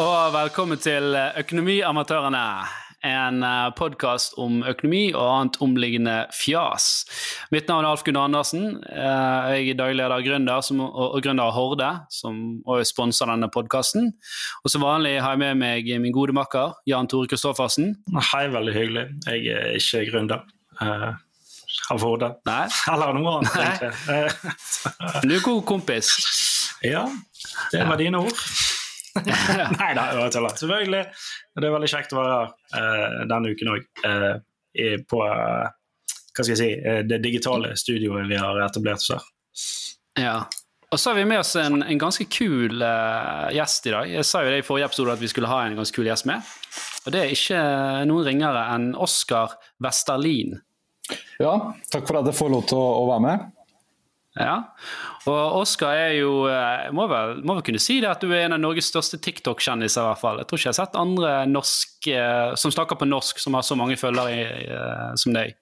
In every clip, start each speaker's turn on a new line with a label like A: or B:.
A: og velkommen til Økonomiamatørene. En podkast om økonomi og annet omliggende fjas. Mitt navn er Alf Gunnar Andersen. Jeg er daglig leder gründer som, og, og gründer av Horde, som også sponser denne podkasten. Og som vanlig har jeg med meg min gode makker Jan Tore Kristoffersen.
B: Hei, veldig hyggelig. Jeg er ikke gründer. Uh, av Horde.
A: Nei.
B: Eller noe annet, egentlig.
A: du er god kompis.
B: Ja, det var dine ord. Nei da, jeg tuller. Selvfølgelig. Det er veldig kjekt å være her uh, denne uken òg. Uh, på uh, hva skal jeg si, det digitale studioet vi har etablert oss her.
A: Ja. Og så har vi med oss en, en ganske kul gjest i dag. Jeg sa jo det i forrige episode at vi skulle ha en ganske kul gjest med. Og det er ikke noen ringere enn Oskar Westerlin.
C: Ja, takk for at jeg får lov til å, å være med.
A: Ja, og Oskar er jo eh, må vel, må vel, kunne si det at du er en av Norges største TikTok-kjendiser. i hvert fall. Jeg tror ikke jeg har sett andre norsk, eh, som snakker på norsk som har så mange følgere eh, som deg.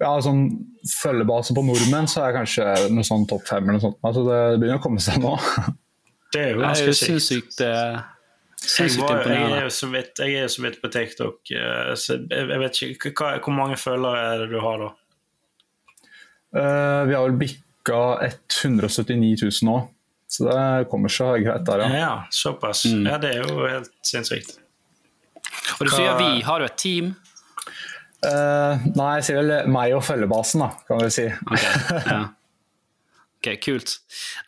C: Ja, sånn følgebase på nordmenn så er jeg kanskje noe sånn topp fem eller noe sånt. Altså, det begynner å komme seg nå.
B: Det er jo ganske
A: sinnssykt.
B: Jeg, var, jeg, er jo så vidt, jeg er så vidt på TikTok, så jeg vet ikke hva, Hvor mange følgere er det du har da?
C: Uh, vi har vel bitt 179 000 nå. Så det kommer seg greit der,
B: ja. ja såpass. Mm. Ja, det er jo helt sinnssykt.
A: Og du sier vi. Har du et team?
C: Uh, nei, jeg sier vel meg og følgebasen, da, kan vi si.
A: Okay, ja. Ok, kult.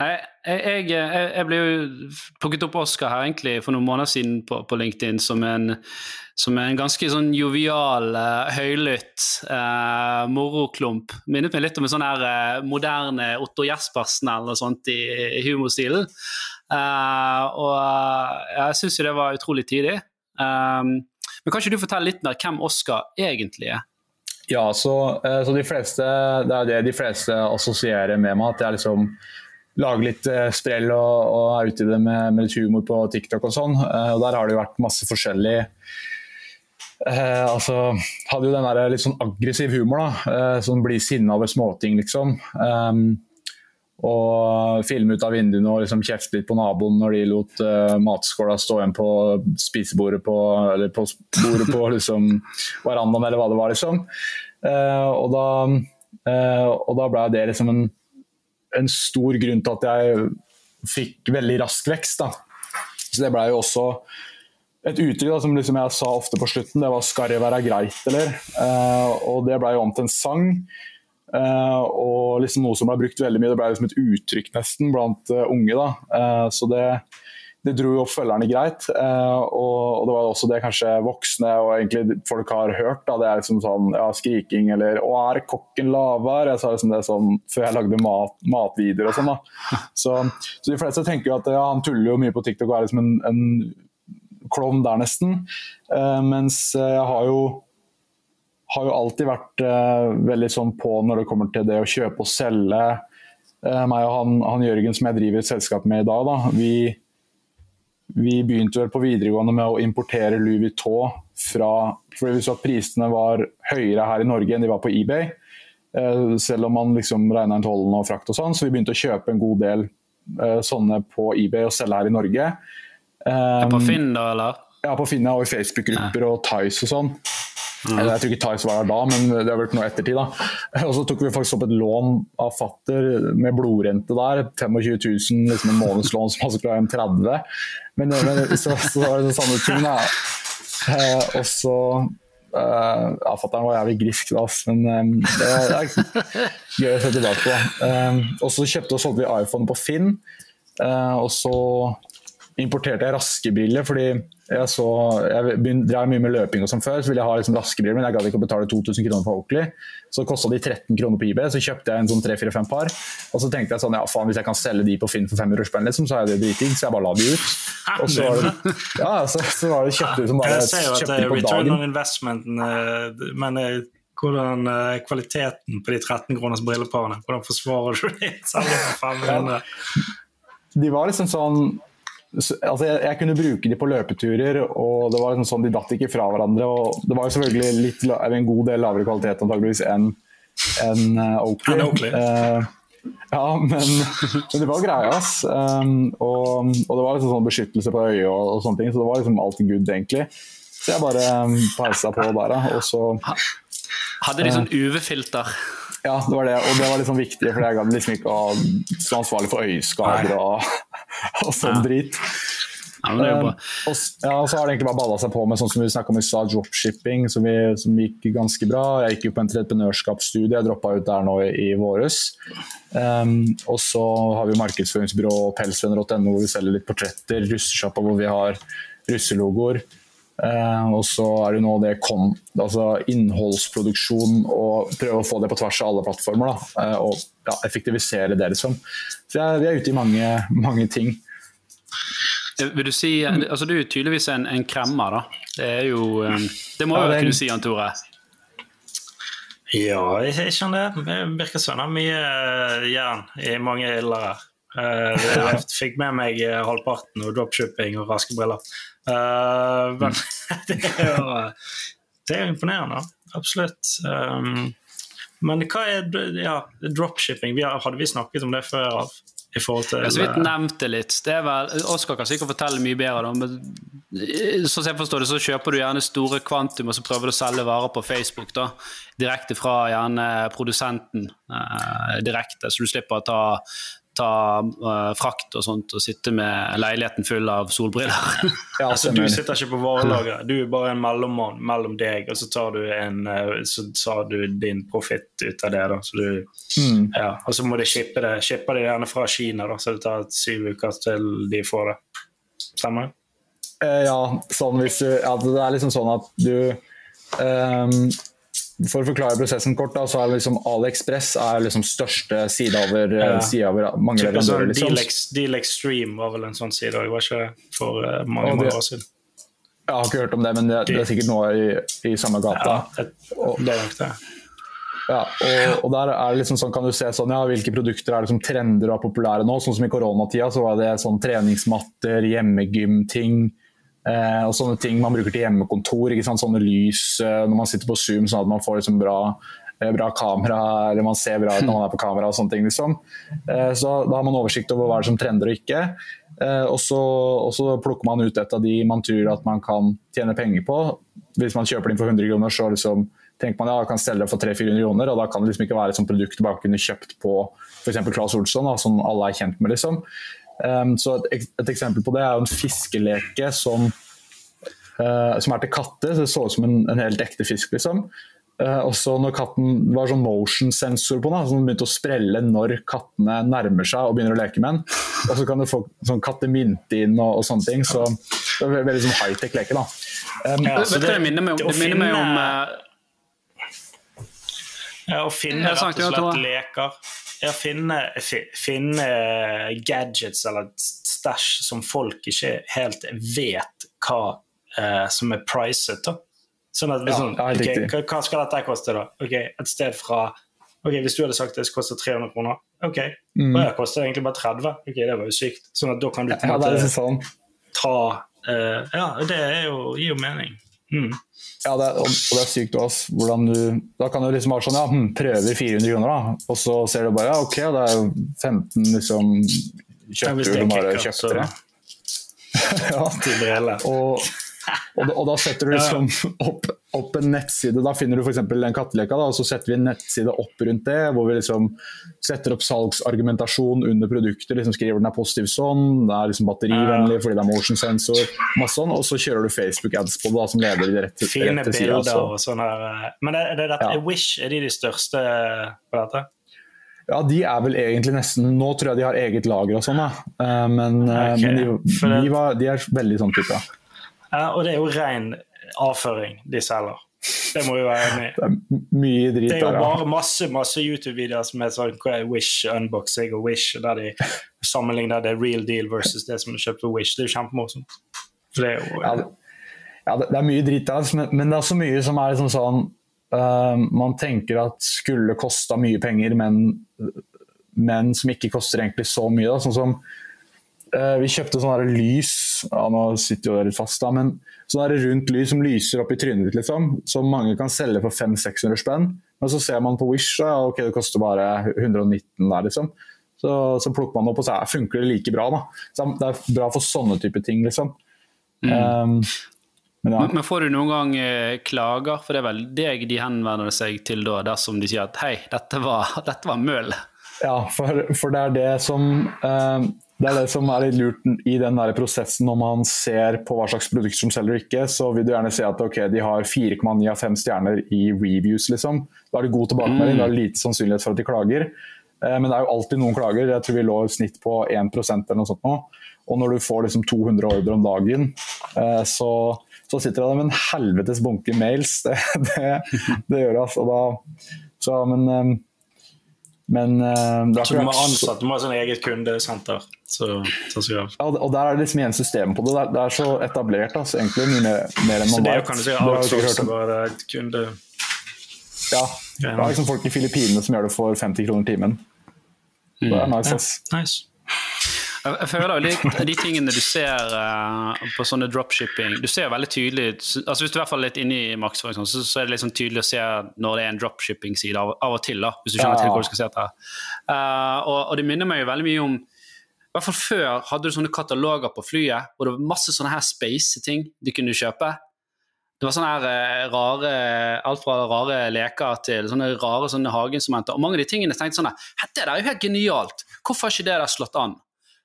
A: Jeg, jeg, jeg, ble jo plukket opp Oscar her egentlig for noen måneder siden på, på LinkedIn som en, som en, ganske sånn jovial, uh, høylytt uh, moroklump. Minnet meg litt om en sånn her uh, moderne Otto Jespersen eller noe sånt i, i humorstilen. Uh, og jeg syns jo det var utrolig tidlig. Um, men kan ikke du fortelle litt mer hvem Oscar egentlig er?
C: Ja, så, eh, så, de fleste, det er det de fleste assosierer med meg. At jeg liksom lager litt eh, sprell og, og er ute i det med, med, litt humor på TikTok og sånn. Eh, og der har det jo vært masse forskjellig eh, altså, Hadde jo den der litt sånn aggressiv humor, da. Eh, som blir sinna over småting, liksom. Um, og filme ut av vinduene og liksom kjefte litt på naboen når de lot uh, matskåla stå igjen på spisebordet på, eller på bordet på liksom, verandaen, eller hva det var. liksom. Uh, og, da, uh, og da ble det liksom en, en, stor grunn til at jeg fikk veldig rask vekst. da. Så det ble jo også et uttrykk som liksom jeg sa ofte på slutten, det var 'skal det være greit', eller? og det ble jo om til en sang. Uh, og liksom noe som ble brukt veldig mye. Det ble liksom et uttrykk nesten blant uh, unge. Uh, så det, det, dro jo opp følgerne greit. Og, og, det var også det kanskje voksne og egentlig folk har hørt. da, Det er liksom sånn ja, skriking eller 'Å, er kokken lavere?' Jeg sa liksom det sånn før jeg lagde mat, matvideoer og sånn. da. Så, så, de fleste tenker jo at ja, han tuller jo mye på TikTok og er liksom en, en klovn der nesten. mens jeg har jo har jo alltid vært uh, veldig sånn på når det kommer til det å kjøpe og selge. Uh, meg og han, han, Jørgen som jeg driver et selskap med i dag, da, vi, vi begynte vel på videregående med å importere Louis Vuitton fra fordi vi så at prisene var høyere her i Norge enn de var på eBay. Uh, selv om man liksom regna inn tollen og frakt og sånn. Så vi begynte å kjøpe en god del sånne på eBay og selge her i Norge.
A: Um, på Finn da, eller?
C: Ja, på Finn og i Facebook-grupper og Tice og sånn. Jeg tror ikke Tice var der da, men det har vært noe ettertid. da. Og så tok vi faktisk opp et lån av fatter med blodrente der. 25 000, liksom en månedslån som altså klarer en 30 Men, men så, så, var det samme ting, da. Eh, og så uh, ja, Fatter'n var jævlig grisk da, men um, det, er gøy å se tilbake på. Um, og så kjøpte og solgte vi iPhone på Finn. Uh, og så importerte jeg raske briller fordi jeg, så, jeg drev mye med løping og sånn før, så ville jeg ha liksom raskebriller, men jeg gadd ikke å betale 2000 kroner for Oakley. Så kosta de 13 kroner på IB, så kjøpte jeg en sånn 3-4-5 par. Og så tenkte jeg sånn, ja faen, hvis jeg kan selge de på Finn for 500 spenn, liksom, så er det driting, så jeg bare la de ut. Og så var det, ja, så, så var det kjøpte ut som bare kjøpte de på dagen. On
B: investment, eh, men eh, hvordan uh, kvaliteten på de 13 kroners brilleparene, hvordan forsvarer du det?
C: De var liksom sånn altså jeg, jeg, kunne bruke de på løpeturer, og det var liksom sånn de datt ikke fra hverandre. og Det var jo selvfølgelig litt, en god del lavere kvalitet antageligvis enn en, uh, Oakley.
B: Oakley. Uh,
C: Ja, men, men, det var greia, ass. Um, og, og, det var liksom sånn beskyttelse på øyet og, og, sånne ting, så det var liksom alt good, egentlig. Så jeg bare um, peisa på der, og så
A: Hadde de sånn UV-filter?
C: Ja, det var det, og det var liksom viktig, for jeg gadd liksom ikke å stå ansvarlig for øyeskader og, og sånn drit.
A: Ja, jo bra.
C: Um, og, ja, og så har det egentlig bare balla seg på med sånn som vi snakka om i stad, dropshipping, som, vi, som, gikk ganske bra. Jeg gikk jo på entreprenørskapsstudie, jeg droppa ut der nå i, i våres. Um, og så har vi markedsføringsbyrå pelsvenner.no hvor vi selger litt portretter, russesjappa hvor vi har russelogoer. Uh, og så er det nå det kom, altså innholdsproduksjon og prøve å få det på tvers av alle plattformer. Da, eh, og ja, effektivisere det, liksom. Så jeg, vi er ute i mange, mange ting.
A: Vil du si, altså Du er jo tydeligvis en, en kremmer, da. Det er jo um, Det må ja, du kunne si, Jan Tore?
B: Ja, jeg skjønner det. Det virker som mye eh, jern i mange ilder her. Jeg fikk med meg eh, halvparten og dropshipping og raske briller. Uh, men det er jo det er imponerende, absolutt. Um, men hva er ja, dropshipping? Vi har, hadde vi snakket om det før? av? i forhold til
A: Jeg så vidt nevnte litt. Det er vel, Oskar kan sikkert fortelle mye bedre. Da, men sånn jeg forstår det, så kjøper du gjerne store kvantum og så prøver du å selge varer på Facebook. da, Direkte fra gjerne produsenten. Eh, direkte, Så du slipper å ta ta uh, frakt og sånt og sitte med leiligheten full av solbriller.
B: ja, altså, du sitter ikke på varelageret, du er bare en mellommann mellom deg, og så tar du, en, uh, så tar du din profitt ut av det. Da. Så du, mm. ja, og så må de shippe det, shippe det gjerne fra Kina, da, så det tar syv uker til de får det. Stemmer det?
C: Uh, ja, sånn hvis du, ja, det er liksom sånn at du um, for å forklare prosessen kort, da, så er liksom AliExpress er liksom største side over, ja. side over mange
B: leverandører. Liksom. Deal, Extreme var vel en sånn side òg, var ikke for uh, mange, mange år siden?
C: Jeg har ikke hørt om det, men det, det er sikkert noe i, i samme gata.
B: Ja, et, det er nok det.
C: Ja, og, og, der er det liksom sånn, kan du se sånn, ja, hvilke produkter er det som trender og er populære nå. Sånn som I koronatida så var det sånn treningsmatter, hjemmegymting. Eh, og sånne ting man bruker til hjemmekontor. Sånne lys eh, når man sitter på Zoom, sånn at man får liksom bra, eh, bra kamera, eller man ser bra ut når man er på kamera. og sånne ting liksom. Eh, så Da har man oversikt over hva som trender og ikke. Eh, og, så, plukker man ut et av de man tror at man kan tjene penger på. Hvis man kjøper det inn for 100 kroner, så liksom, tenker man ja, jeg kan selge det for 300-400 kroner. og Da kan det liksom ikke være et sånt produkt du bare kunne kjøpt på f.eks. Claes Olsson, da, som alle er kjent med. liksom. Um, så et, et, eksempel på det er jo en fiskeleke som, uh, som er til katter. så Det så ut som en, en helt ekte fisk. liksom. Uh, og så når katten, var sånn motion-sensor på den, som begynte å sprelle når kattene nærmer seg og begynner å leke med den. Og så kan du få sånn kattemynte inn og, og, sånne ting. Så det er veldig sånn high-tech leke. da.
A: Um, ja, så det, det minner meg om, det minner meg om uh,
B: ja, Å finne rett og slett leker ja, finne, finne, gadgets eller stæsj som folk ikke helt vet hva eh, som er pricet. da. Sånn at liksom, ja, okay, hva, hva, skal dette koste, da? Ok, Et sted fra ok, Hvis du hadde sagt det koster 300 kroner, ok, mm. og det koster egentlig bare 30. Ok, Det var jo sykt. Sånn at da kan du på en måte sånn. ta uh, Ja, det jo, gir jo mening. Mm.
C: Ja, det er, og det er sykt også, hvordan du Da kan du liksom være sånn ja, hm, prøver 400 kroner, da. Og så ser du bare ja, ok, det er jo 15 liksom kjøpte du bare kjøpte det.
B: ja.
C: Og, og, og, da setter du liksom opp, opp, en nettside. Da finner du f.eks. den katteleka, da, og så setter vi en nettside opp rundt det. Hvor vi liksom setter opp salgsargumentasjon under produktet. liksom Skriver den er positiv sånn, det er liksom batterivennlig fordi det er motion sensor. masse sånn, Og så kjører du Facebook-ads på det, da, som leder rett til,
B: Fine rett til sida. Altså. Men er det, dette, ja. Wish er de de største på dette?
C: Ja, de er vel egentlig nesten Nå tror jeg de har eget lager og sånn. Eh, men, eh, okay. men de, de, var, de, er veldig sånn type.
B: Ja, og det er jo ren avføring de selger. Det må vi være enig
C: i. Mye drit
B: Det er jo bare masse, masse YouTube-videoer som er sånn Wish unboxing og Wish, der de sammenligner det real deal versus det som er kjøpt på Wish. Det er jo kjempemorsomt. Det er jo
C: ja, det, ja, det, er mye drit der, men, men, det er også mye som er liksom sånn uh, Man tenker at skulle kosta mye penger, men, men som ikke koster egentlig så mye. Da. Sånn som Vi kjøpte sånne lys ja, nå sitter jo litt fast, da, men sånn rundt lys som lyser opp i trynet ditt, liksom, som mange kan selge for 500-600 spenn. Men så ser man på Wish, ja, ok, det koster bare 119 der, liksom. Så, så plukker man opp, og så funker det like bra. Da. Så det er bra for sånne type ting, liksom. Mm. Um,
A: men, ja. men, får du noen gang eh, klager? For det er vel deg de henvender seg til da, dersom de sier at hei, dette var, dette var møl?
C: Ja, for, for, det er det som eh, det er det som er litt lurt i den der prosessen når man ser på hva slags produkter som selger og ikke. Så vil du gjerne se at okay, de har 4,9 av 5 stjerner i reviews. liksom. Da er det god tilbakemelding, mm. da er det lite sannsynlighet for at de klager. Eh, men det er jo alltid noen klager. Jeg tror vi lå i snitt på 1 eller noe sånt nå. Og når du får liksom 200 ordre om dagen, eh, så, så sitter det der med en helvetes bunke mails. Det, det, det gjør det. Altså. Da, så, men eh, men
B: uh, Så du må ansette, du må ha sånn eget kundesenter? Så, så
C: ja, og der er det liksom igjen system på det. Det er så etablert, altså, egentlig. Mye mer, mer enn man
B: vet. Så det kan du si outsource bare kunde...
C: Ja. Det er liksom folk i Filippinene som gjør det for 50 kroner timen. Det er nice.
B: Ja, nice.
A: Jeg føler litt De tingene du ser uh, på sånne dropshipping Du ser veldig tydelig altså Hvis du er i hvert fall litt inne i markedsføring, så, så, er det liksom tydelig å se når det er en dropshipping-side av, av, og til. da, Hvis du skjønner ja, til hvor du skal se etter. Uh, og, og, det minner meg jo veldig mye om i hvert fall Før hadde du sånne kataloger på flyet hvor det var masse sånne her space-ting du kunne kjøpe. Det var sånne her eh, rare, alt fra rare leker til sånne rare sånne hageinstrumenter. Og mange av de tingene tenkte sånn Det er jo helt genialt! Hvorfor har ikke det der slått an?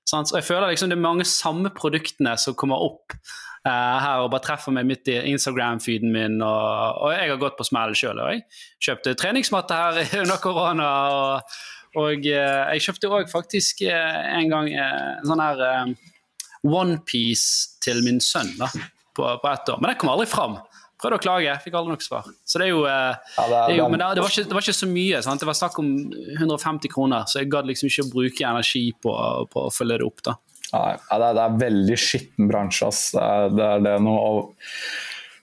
A: Sant? Så jeg føler liksom det er mange samme produktene som kommer opp uh, her og bare treffer meg midt i Instagram-feeden min. Og, og, jeg har gått på smell sjøl. Jeg kjøpte treningsmatte her under korona. Og, og uh, jeg kjøpte òg faktisk uh, en gang en sånn her onepiece til min sønn da, på, på ett år. Men den kom aldri fram. Prøvde å klage, fikk aldri nok svar. Så det er jo, eh, ja, det er, det er jo Men det, det, var ikke, det, var ikke, så mye. Sant? Det var snakk om 150 kroner, så jeg gadd liksom ikke å bruke energi på, på å følge det opp. da.
C: Ja, det, er, det er veldig skitten bransje. ass. Det er, det er det noe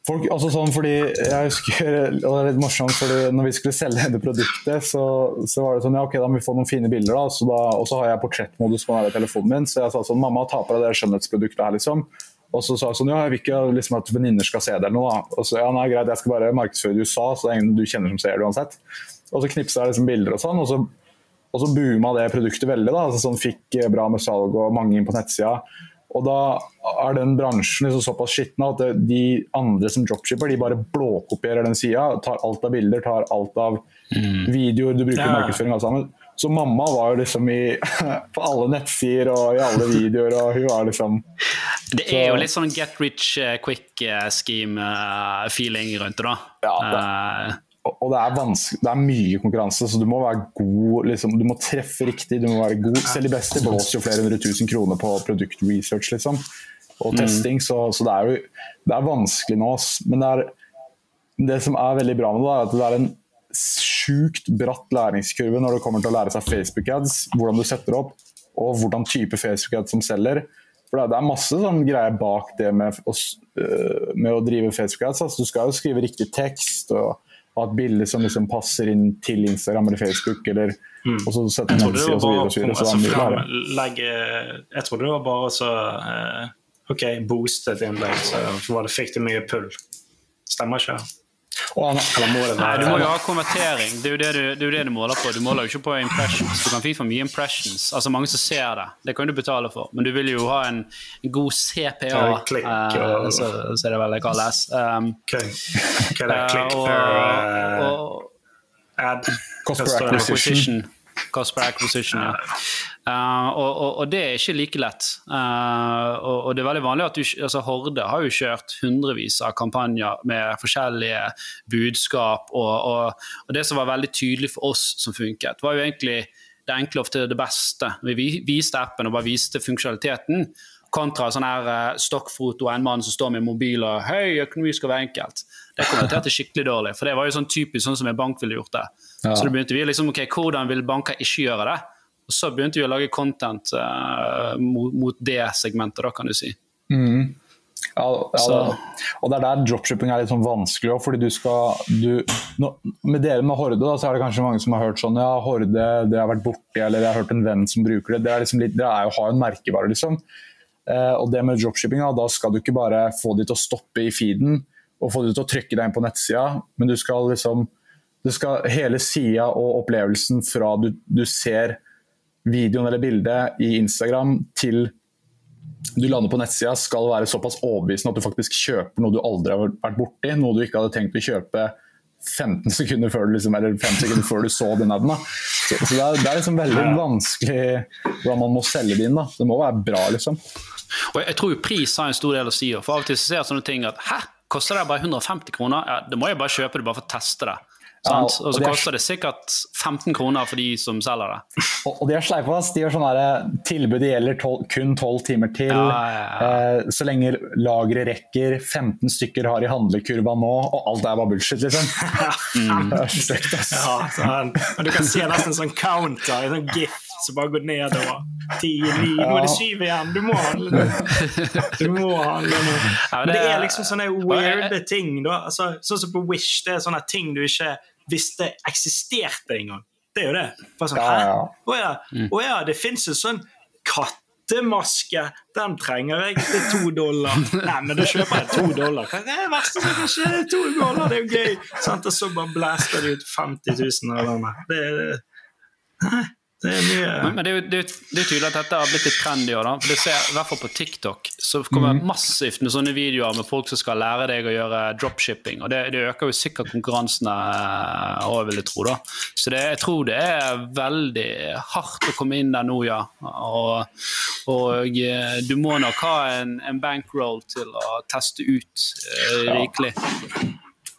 C: Folk, altså sånn fordi jeg husker, og det er litt morsomt, fordi når vi skulle selge dette produktet, så, så, var det sånn ja, ok, da må vi få noen fine bilder. da, så da, Og så har jeg portrettmodus på telefonen min, så jeg sa sånn mamma, ta på deg det skjønnhetsproduktet her, liksom. Og så sa jeg sånn, ja, jeg vil ikke liksom, at venninner skal se det eller noe. Da. Og så, ja, nei, greit, jeg skal bare markedsføre i USA, så det er ingen du kjenner som ser det uansett. Og så knipsa jeg liksom bilder og sånn, og så, og så booma det produktet veldig. da, altså, sånn Fikk eh, bra med salg og mange inn på nettsida. Og da er den bransjen liksom såpass skitten at de andre som dropshipper, de bare blåkopierer den sida. Tar alt av bilder, tar alt av mm. videoer du bruker i ja. markedsføring. alt sammen. Så mamma var jo liksom i, på alle nettsider og i alle videoer, og hun var liksom
A: Det er så, jo litt sånn get rich eh, quick eh, scheme-feeling rundt det, da.
C: Ja, det, og det er, det er mye konkurranse, så du må være god liksom, Du må treffe riktig, du må være god. Selv de beste blåser jo flere hundre tusen kroner på produktresearch, liksom. Og mm. testing, så, så, det er jo det er vanskelig nå. Men det, er, det som er veldig bra med det, er at det er en sjukt bratt læringskurve når det kommer til å lære seg Facebook-ads, hvordan du setter opp, og hvordan type Facebook-ads som selger. For Det er masse sånn greier bak det med å, øh, med å drive Facebook-ads. Altså, du skal jo skrive riktig tekst og ha et bilde som liksom passer inn til Instagram eller Facebook. Eller, mm. og så sette
B: jeg trodde det var bare så så Jeg trodde det var bare så uh, OK, booste et innlegg, så var det, fikk det mye pull. Stemmer ikke?
A: Nei, du må jo ha konvertering. Det er, jo det, du, det er jo det du måler på. Du måler jo ikke på impressions. Du kan fint få mye impressions, altså mange som ser det. Det kan du betale for. Men du vil jo ha en, en god CPA, uh, eh, så, så er det vel det kalles. Um,
B: okay. Okay, click uh, og, og, ad.
C: Cost per acquisition.
A: Cost acquisition, ja. Uh, og, og, og, det er ikke like lett. Uh, og, og, det er veldig vanlig at du, altså Horde har jo kjørt hundrevis av kampanjer med forskjellige budskap. Og, det som var veldig tydelig for oss som funket, var jo egentlig det enkle ofte det beste. Vi viste appen og bare viste funksjonaliteten. Kontra sånn her uh, stokkfoto av en mann som står med mobil og 'høy, økonomi skal være enkelt'. Det kommenterte skikkelig dårlig. For det var jo sånn typisk sånn som en bank ville gjort det. Ja. Så da begynte vi liksom, ok, hvordan vil banker ikke gjøre det? Og så begynte vi å lage content uh, mot, mot, det segmentet, da, kan du si.
C: Mm. Ja, ja og det er der dropshipping er litt sånn vanskelig òg, fordi du skal du, no, Med dere med Horde da, så er det kanskje mange som har hørt sånn ja, Horde, det har vært borti, eller jeg har hørt en venn som bruker det. Det er, liksom litt, det er jo å ha en merkevare, liksom. Uh, og det med dropshipping, da, da skal du ikke bare få de til å stoppe i feeden og få de til å trykke deg inn på nettsida, men du skal liksom du skal hele sida og opplevelsen fra du, du ser videoen eller bildet i Instagram til du lander på nettsida skal være såpass overbevisende at du faktisk kjøper noe du aldri har vært borti, noe du ikke hadde tenkt å kjøpe 15 sekunder før du, liksom, eller 5 sekunder før du så den aden. Så, så det, er, det, er, liksom veldig vanskelig hvordan man må selge det inn. Da. Det må være bra, liksom.
A: Og Jeg tror pris har en stor del å si. For av og til ser jeg sånne ting at hæ, koster det bare 150 kroner? Ja, Da må jeg bare kjøpe det bare for å teste det. Ja, og, og, så koster det sikkert 15 kroner for de som selger det.
C: Og, og de er sleipe, de gjør sånne eh, Tilbudet gjelder 12, kun 12 timer til. Ja, eh, så lenge lageret rekker, 15 stykker har i handlekurva nå, og alt er bare bullshit, liksom.
B: mm. Det er stygt, ass. Ja, du kan se nesten sånn counter, en sånn gif som bare går nedover. Ti, ni, nå er det syv igjen! Du må handle nå! Du må handle nå. Men det er liksom sånne weirde ting. Da. Altså, sånn som på Wish, det er sånne ting du ikke visste eksisterte engang. Det er jo det. Bare sånn, Hæ? Å ja. Å ja, det fins en sånn kattemaske. Den trenger jeg til to dollar. Nei, men da kjøper jeg to dollar. Hva er det verste som kan skje? To dollar, det er jo gøy! Sant? Og så bare blaster de ut 50 000 av denne. Det, det, det
A: Men, men det, er jo, det, er tydelig at dette har blitt litt trendy òg, for det ser, i hvert fall på TikTok så kommer mm. massivt med sånne videoer med folk som skal lære deg å gjøre dropshipping. Og det, det øker jo sikkert konkurransene òg, vil jeg tro. da. Så jeg tror det er veldig hardt å komme inn der nå, ja. Og, og eh, du må nok ha en, en bankroll til å teste ut eh, rikelig.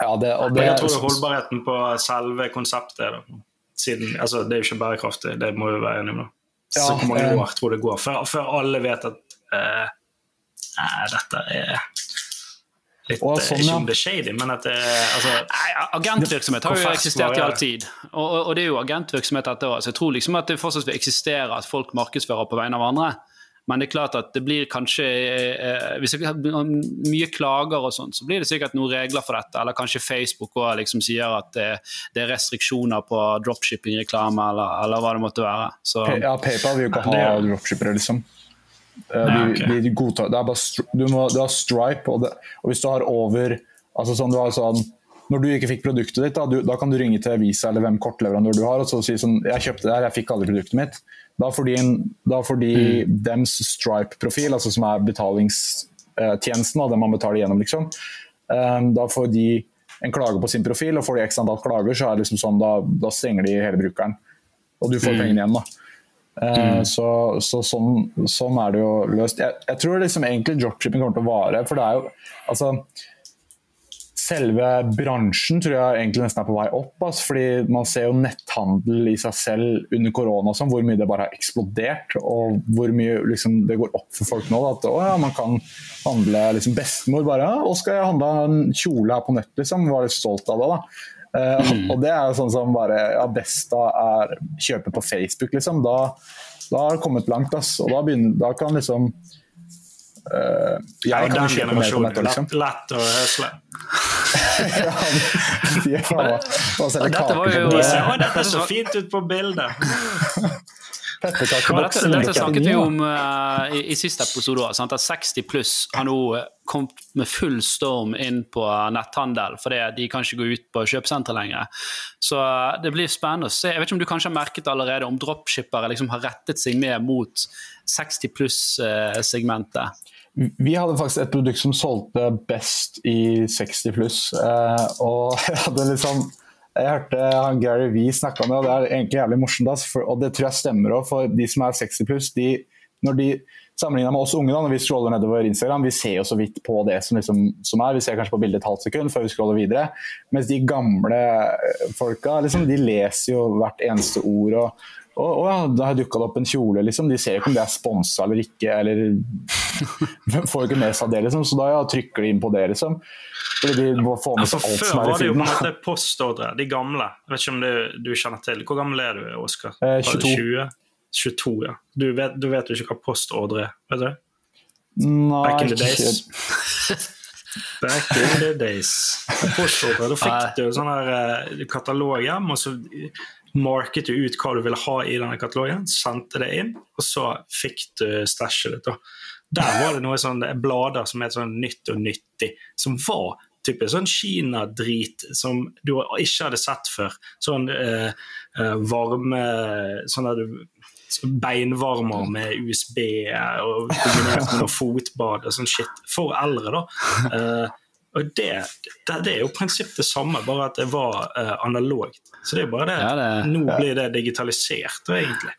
B: Ja, det, og det, jeg tror det er holdbarheten på selve konseptet. da siden altså, Det er jo ikke bærekraftig, det må vi være enige om. Ja, så hvor mange eh, år tror det går før, før alle vet at eh, dette er litt sånn, Ikke om det er shady, men at det altså,
A: Nei, Agentvirksomhet har jo eksistert i all tid. Og, og, det er jo agentvirksomhet dette òg. Så jeg tror liksom at det fortsatt vil eksistere at folk markedsfører på vegne av andre. Men det er klart at det blir kanskje eh, Hvis det blir mye klager og sånn, så blir det sikkert noen regler for dette. Eller kanskje Facebook også liksom sier at det, det er restriksjoner på dropshipping-reklame, eller, eller, hva det måtte være. Så,
C: ja, PayPal vil jo ikke ha dropshippere, liksom. Eh, de, okay. de godtar, det er bare, du, må, du har Stripe, og, det, og hvis du har over altså sånn, du har sånn når du ikke fikk produktet ditt, da, du, da, kan du ringe til Visa eller hvem kortleverandør du har og så si sånn Jeg kjøpte det her, jeg fikk aldri produktet mitt. Da får de, da fordi mm. dems Stripe-profil, altså som er betalingstjenesten, den man betaler gjennom, liksom. Um, da får de en klage på sin profil, og får de x antall klager, så er det liksom sånn, da, da stenger de hele brukeren. Og du får mm. pengene igjen, da. Uh, mm. Så, så sånn, sånn, er det jo løst. Jeg, jeg tror liksom egentlig dropshipping kommer til å vare. For det er jo altså selve bransjen tror jeg egentlig nesten er på vei opp. Altså, fordi Man ser jo netthandel i seg selv under korona, sånn, hvor mye det bare har eksplodert. Og hvor mye liksom, det går opp for folk nå. Da, at å, ja, man kan handle liksom, Bestemor bare Og skal jeg handle en kjole her på nett?' liksom, Var litt stolt av det. da. Uh. Og det er jo sånn som bare ja, Besta er kjøper på Facebook, liksom. Da, da har det kommet langt. Ass. Og da, begynner, da kan liksom
B: Uh, jeg kan den generasjonen. på liksom. Lett, lett å høsle. ja,
C: de er faen
B: Dette var jo uh, Dette så fint ut på bildet.
A: dette, dette, snakket vi om uh, i, i, siste episode Sant? at 60 pluss har nå kommet med full storm inn på netthandel, fordi de kan ikke gå ut på kjøpesenter lenger. Så uh, det blir spennende å se. Jeg vet ikke om du kanskje har merket allerede om dropshippere liksom har rettet seg mer mot 60 pluss-segmentet?
C: Vi hadde faktisk et produkt som solgte best i 60 pluss. Eh, og jeg hadde liksom jeg hørte han Gary Vee snakke om det, og det er egentlig jævlig morsomt. Og det tror jeg stemmer òg, for de som er 60 pluss, de, når de sammenligner med oss unge, da, når vi scroller nedover Instagram, vi ser jo så vidt på det som, liksom, som er. Vi ser kanskje på bildet et halvt sekund før vi scroller videre. Mens de gamle folka, liksom, de leser jo hvert eneste ord. og og, og ja, det har dukka opp en kjole, liksom. De ser jo ikke om det er sponsa eller ikke. eller Får jo ikke med seg det, liksom. Så da ja, trykker de inn på det, liksom. Fordi de må få med seg alt som er i filmen. Før var det jo på en
B: måte postordre, de gamle. Jeg vet ikke om det, du kjenner til. Hvor gammel er du, Oskar?
C: Eh, 22.
B: 20? 22, ja. Du vet, du vet jo ikke hva postordre er, vet du?
C: Nei,
B: Back in the days. Back in the days. Postordre, Da fikk du sånn her uh, katalog hjem, og så market du ut hva du ville ha i denne katalogen, sendte det inn, og så fikk du stæsjet ditt. Der var det noen sånne blader som het sånn Nytt og nyttig, som var typisk sånn Kina-drit som du ikke hadde sett før. Sånn eh, eh varme Sånn at du beinvarmer med USB og kombinert med noe fotbad og sånn shit. For eldre, da. Uh, og det, det, det, er jo prinsippet det samme, bare at det var uh, analogt. Så det er bare det. Ja, det... Nå blir det digitalisert, egentlig.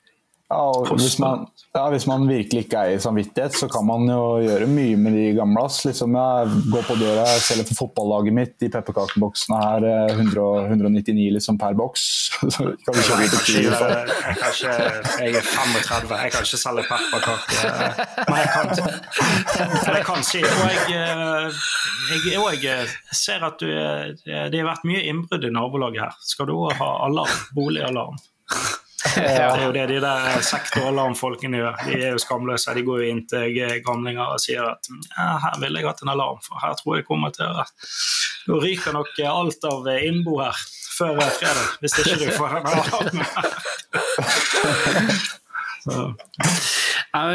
C: Ja, hvis, man, ja, hvis, man, virkelig ikke eier samvittighet, så kan man jo gjøre mye med de gamle. Liksom, jeg går på døra, jeg selger for fotballaget mitt. i pepperkakeboksene her 100, 199 liksom, per boks.
B: Så kan du kjøpe jeg, jeg, jeg er 35, jeg kan ikke selge pepperkaker. Men jeg kan, jeg kan si Og jeg, jeg, jeg ser at du, det har vært mye innbrudd i nabolaget her. Skal du òg ha alarm? Boligalarm? Det er jo det de der sektoralarmfolkene gjør. De er jo skamløse. De går jo inn til gamlinger og sier at ja, her ville jeg hatt en alarm, for her tror jeg kommer til å Nå ryker nok alt av innbo her før fredag, hvis ikke du får en alarm.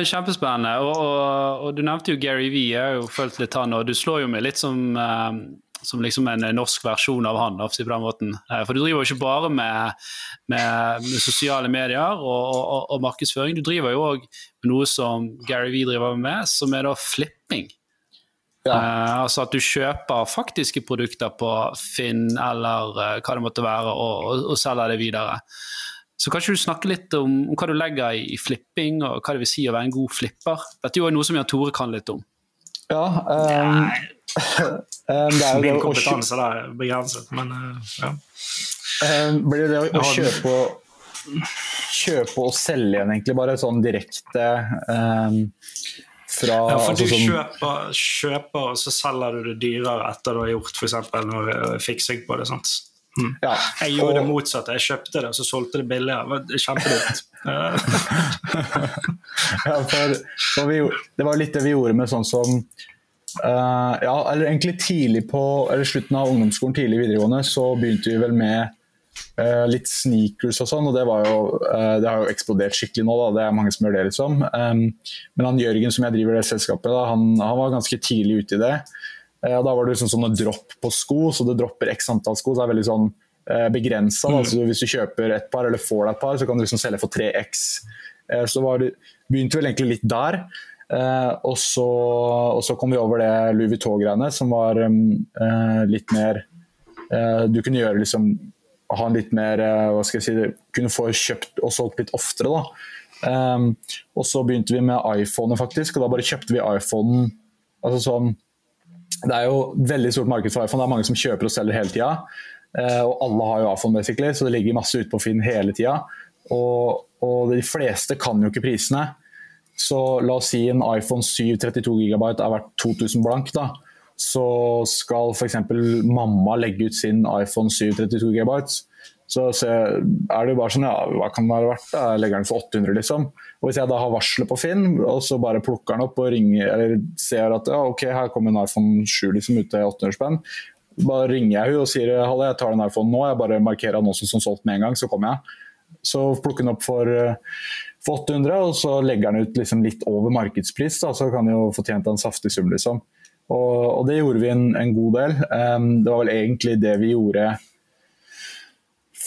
A: Kjempespennende. Og, og, og, du nevnte jo Gary V. Jeg har jo fulgt litt han, og du slår jo meg litt som um, som liksom en norsk versjon av han. på den måten. Eh, for du driver jo ikke bare med, med, med sosiale medier og, og, og, markedsføring, du driver jo òg med noe som Gary Vee driver med, som er da flipping. Ja. Uh, altså at du kjøper faktiske produkter på Finn eller uh, hva det måtte være, og, og, selger det videre. Så kan ikke du snakke litt om, om, hva du legger i, i flipping, og hva det vil si å være en god flipper? Dette er jo noe som Jan Tore kan litt om.
C: Ja, um,
B: Min kompetanse er begrenset, men uh, ja.
C: Um, blir det å, kjøpe, kjøpe og selge igjen, egentlig, bare sånn direkte um, fra
B: Ja, for altså, du sånn, kjøper, kjøper, og så selger du det dyrere etter du har gjort f.eks. noe fiksing på det. sant? Mm. Ja, jeg gjorde og... det motsatte. Jeg kjøpte det og så solgte det billigere. Det var
C: ja, for, for vi, det var litt det vi gjorde med sånn som uh, Ja, eller egentlig tidlig på eller slutten av ungdomsskolen, tidlig videregående, så begynte vi vel med uh, litt sneakers og sånn. Og det, var jo, uh, det har jo eksplodert skikkelig nå, da. det er mange som gjør det, liksom. Um, men han Jørgen som jeg driver det selskapet, da, han, han var ganske tidlig ute i det. Da var det liksom sånne dropp på sko, så det dropper x antall sko. så det er veldig sånn begrensa. Mm. Altså, hvis du kjøper et par eller får deg et par, så kan du liksom selge for 3X. Eh, så var det, begynte vel egentlig litt der. Eh, og, så, og, så, kom vi over det Louis Vuitton-greiene, som var litt mer Du kunne gjøre liksom ha en litt mer hva skal jeg si, Kunne få kjøpt og solgt litt oftere. da. Um, og så begynte vi med iPhone, faktisk, og da bare kjøpte vi iPhone. Altså sånn, det er jo veldig stort marked for iPhone, det er mange som kjøper og selger hele tida. Uh, og alle har jo iPhone, basically, så det ligger masse ute på Finn hele tida. Og, og, de fleste kan jo ikke prisene. Så la oss si en iPhone 7 32 GB er verdt 2000 blank. da. Så skal f.eks. mamma legge ut sin iPhone 7 32 GB. Så, er det jo bare sånn, ja, hva kan det være verdt? Jeg legger den for 800, liksom. Og Hvis jeg da har varselet på Finn, og så bare plukker den opp og ringer, eller ser at ja, ok, her kommer en iPhone 7 liksom, ut til 800 spenn, bare ringer jeg henne og sier Halle, jeg tar den iPhonen nå, jeg bare markerer den også som solgt med en gang, så kommer jeg. Så plukker den opp for, eh, for 800, og så legger han ut liksom litt over markedspris. Da, så kan han jo få tjent en saftig sum, liksom. Og, og, det gjorde vi en, en god del. Um, det var vel egentlig det vi gjorde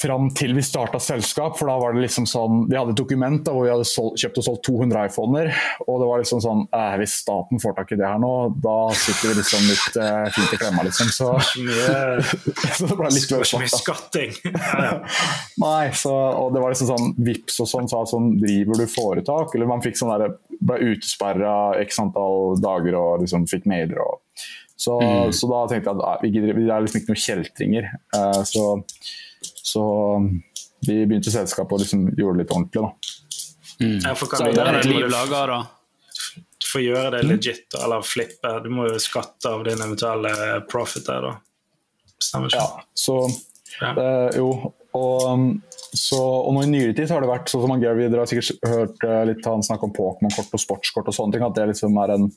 C: fram til vi starta selskap. For da var det liksom sånn Vi hadde et dokument da, hvor vi hadde solgt, kjøpt og solgt 200 iPhoner. Og det var liksom sånn eh, Hvis staten får tak i det her nå, da sitter vi liksom litt eh, fint i klemma, liksom. Så,
B: så det ble litt skatting.
C: Nei, så, og det var liksom sånn Vips og sånn sa sånn Driver du foretak? Eller man fikk sånn der ble utesperra x antall dager og liksom fikk mailer og så, mm. så da tenkte jeg at vi, vi er liksom ikke noen kjeltringer. Uh, så så vi begynte selskapet og liksom gjorde det litt ordentlig. da.
A: Mm. Ja, for kan så det du lager, liv da?
B: Du får gjøre det legit, eller flippe, du må jo skatte av din eventuelle profit der, da.
C: Stemmer ikke? Ja, så ja. Det, jo. Og, um, så, og nå i nyere tid har det vært sånn som Gary, Dere har sikkert hørt uh, litt han snakke om Pokémon-kort og sportskort og sånne ting. At det liksom er en